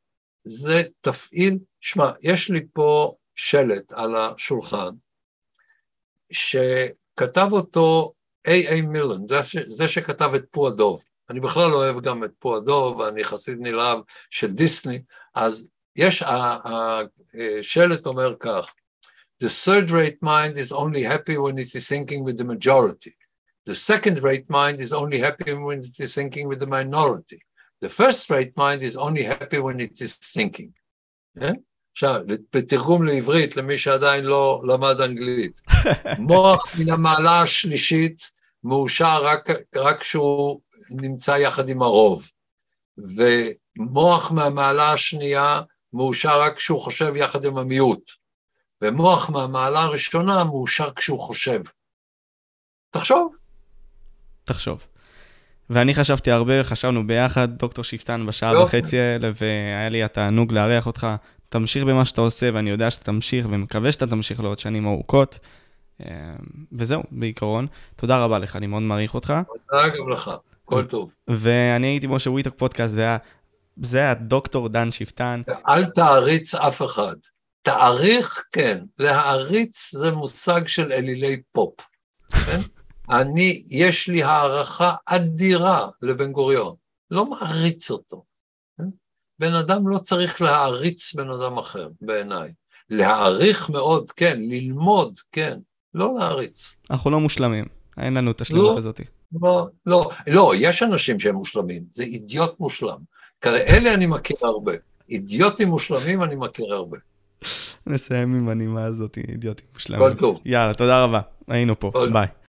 S2: זה תפעיל, שמע, יש לי פה שלט על השולחן, שכתב אותו איי-איי מילן, זה, זה שכתב את פו הדוב. אני בכלל לא אוהב גם את פו הדוב, אני חסיד נלהב של דיסני, אז יש, השלט אומר כך, The third rate mind is only happy when it is thinking with the majority. The second-rate mind is only happy when it is thinking with the minority. The first-rate mind is only happy when it is thinking. כן? עכשיו, בתרגום לעברית, למי שעדיין לא למד אנגלית, מוח מן המעלה השלישית מאושר רק, רק כשהוא נמצא יחד עם הרוב, ומוח מהמעלה השנייה מאושר רק כשהוא חושב יחד עם המיעוט, ומוח מהמעלה הראשונה מאושר כשהוא חושב. תחשוב.
S1: תחשוב. ואני חשבתי הרבה, חשבנו ביחד, דוקטור שפטן, בשעה וחצי האלה, והיה לי התענוג לארח אותך. תמשיך במה שאתה עושה, ואני יודע שאתה תמשיך, ומקווה שאתה תמשיך לעוד שנים ארוכות. אה, וזהו, בעיקרון. תודה רבה לך, אני מאוד מעריך אותך.
S2: תודה גם לך, כל טוב.
S1: ואני הייתי משה וויטוק פודקאסט, וזה היה דוקטור דן שפטן.
S2: אל תעריץ אף אחד. תעריך, כן. להעריץ זה מושג של אלילי פופ. כן? אני, יש לי הערכה אדירה לבן גוריון. לא מעריץ אותו. כן? בן אדם לא צריך להעריץ בן אדם אחר, בעיניי. להעריך מאוד, כן, ללמוד, כן, לא להעריץ.
S1: אנחנו לא מושלמים, אין לנו את השלמות לא, הזאת.
S2: לא, לא, לא, יש אנשים שהם מושלמים, זה אידיוט מושלם. כאלה אני מכיר הרבה. אידיוטים מושלמים אני מכיר הרבה.
S1: נסיים עם הנימה הזאת, אידיוטים מושלמים.
S2: כל טוב.
S1: יאללה, תודה רבה, היינו פה, ביי.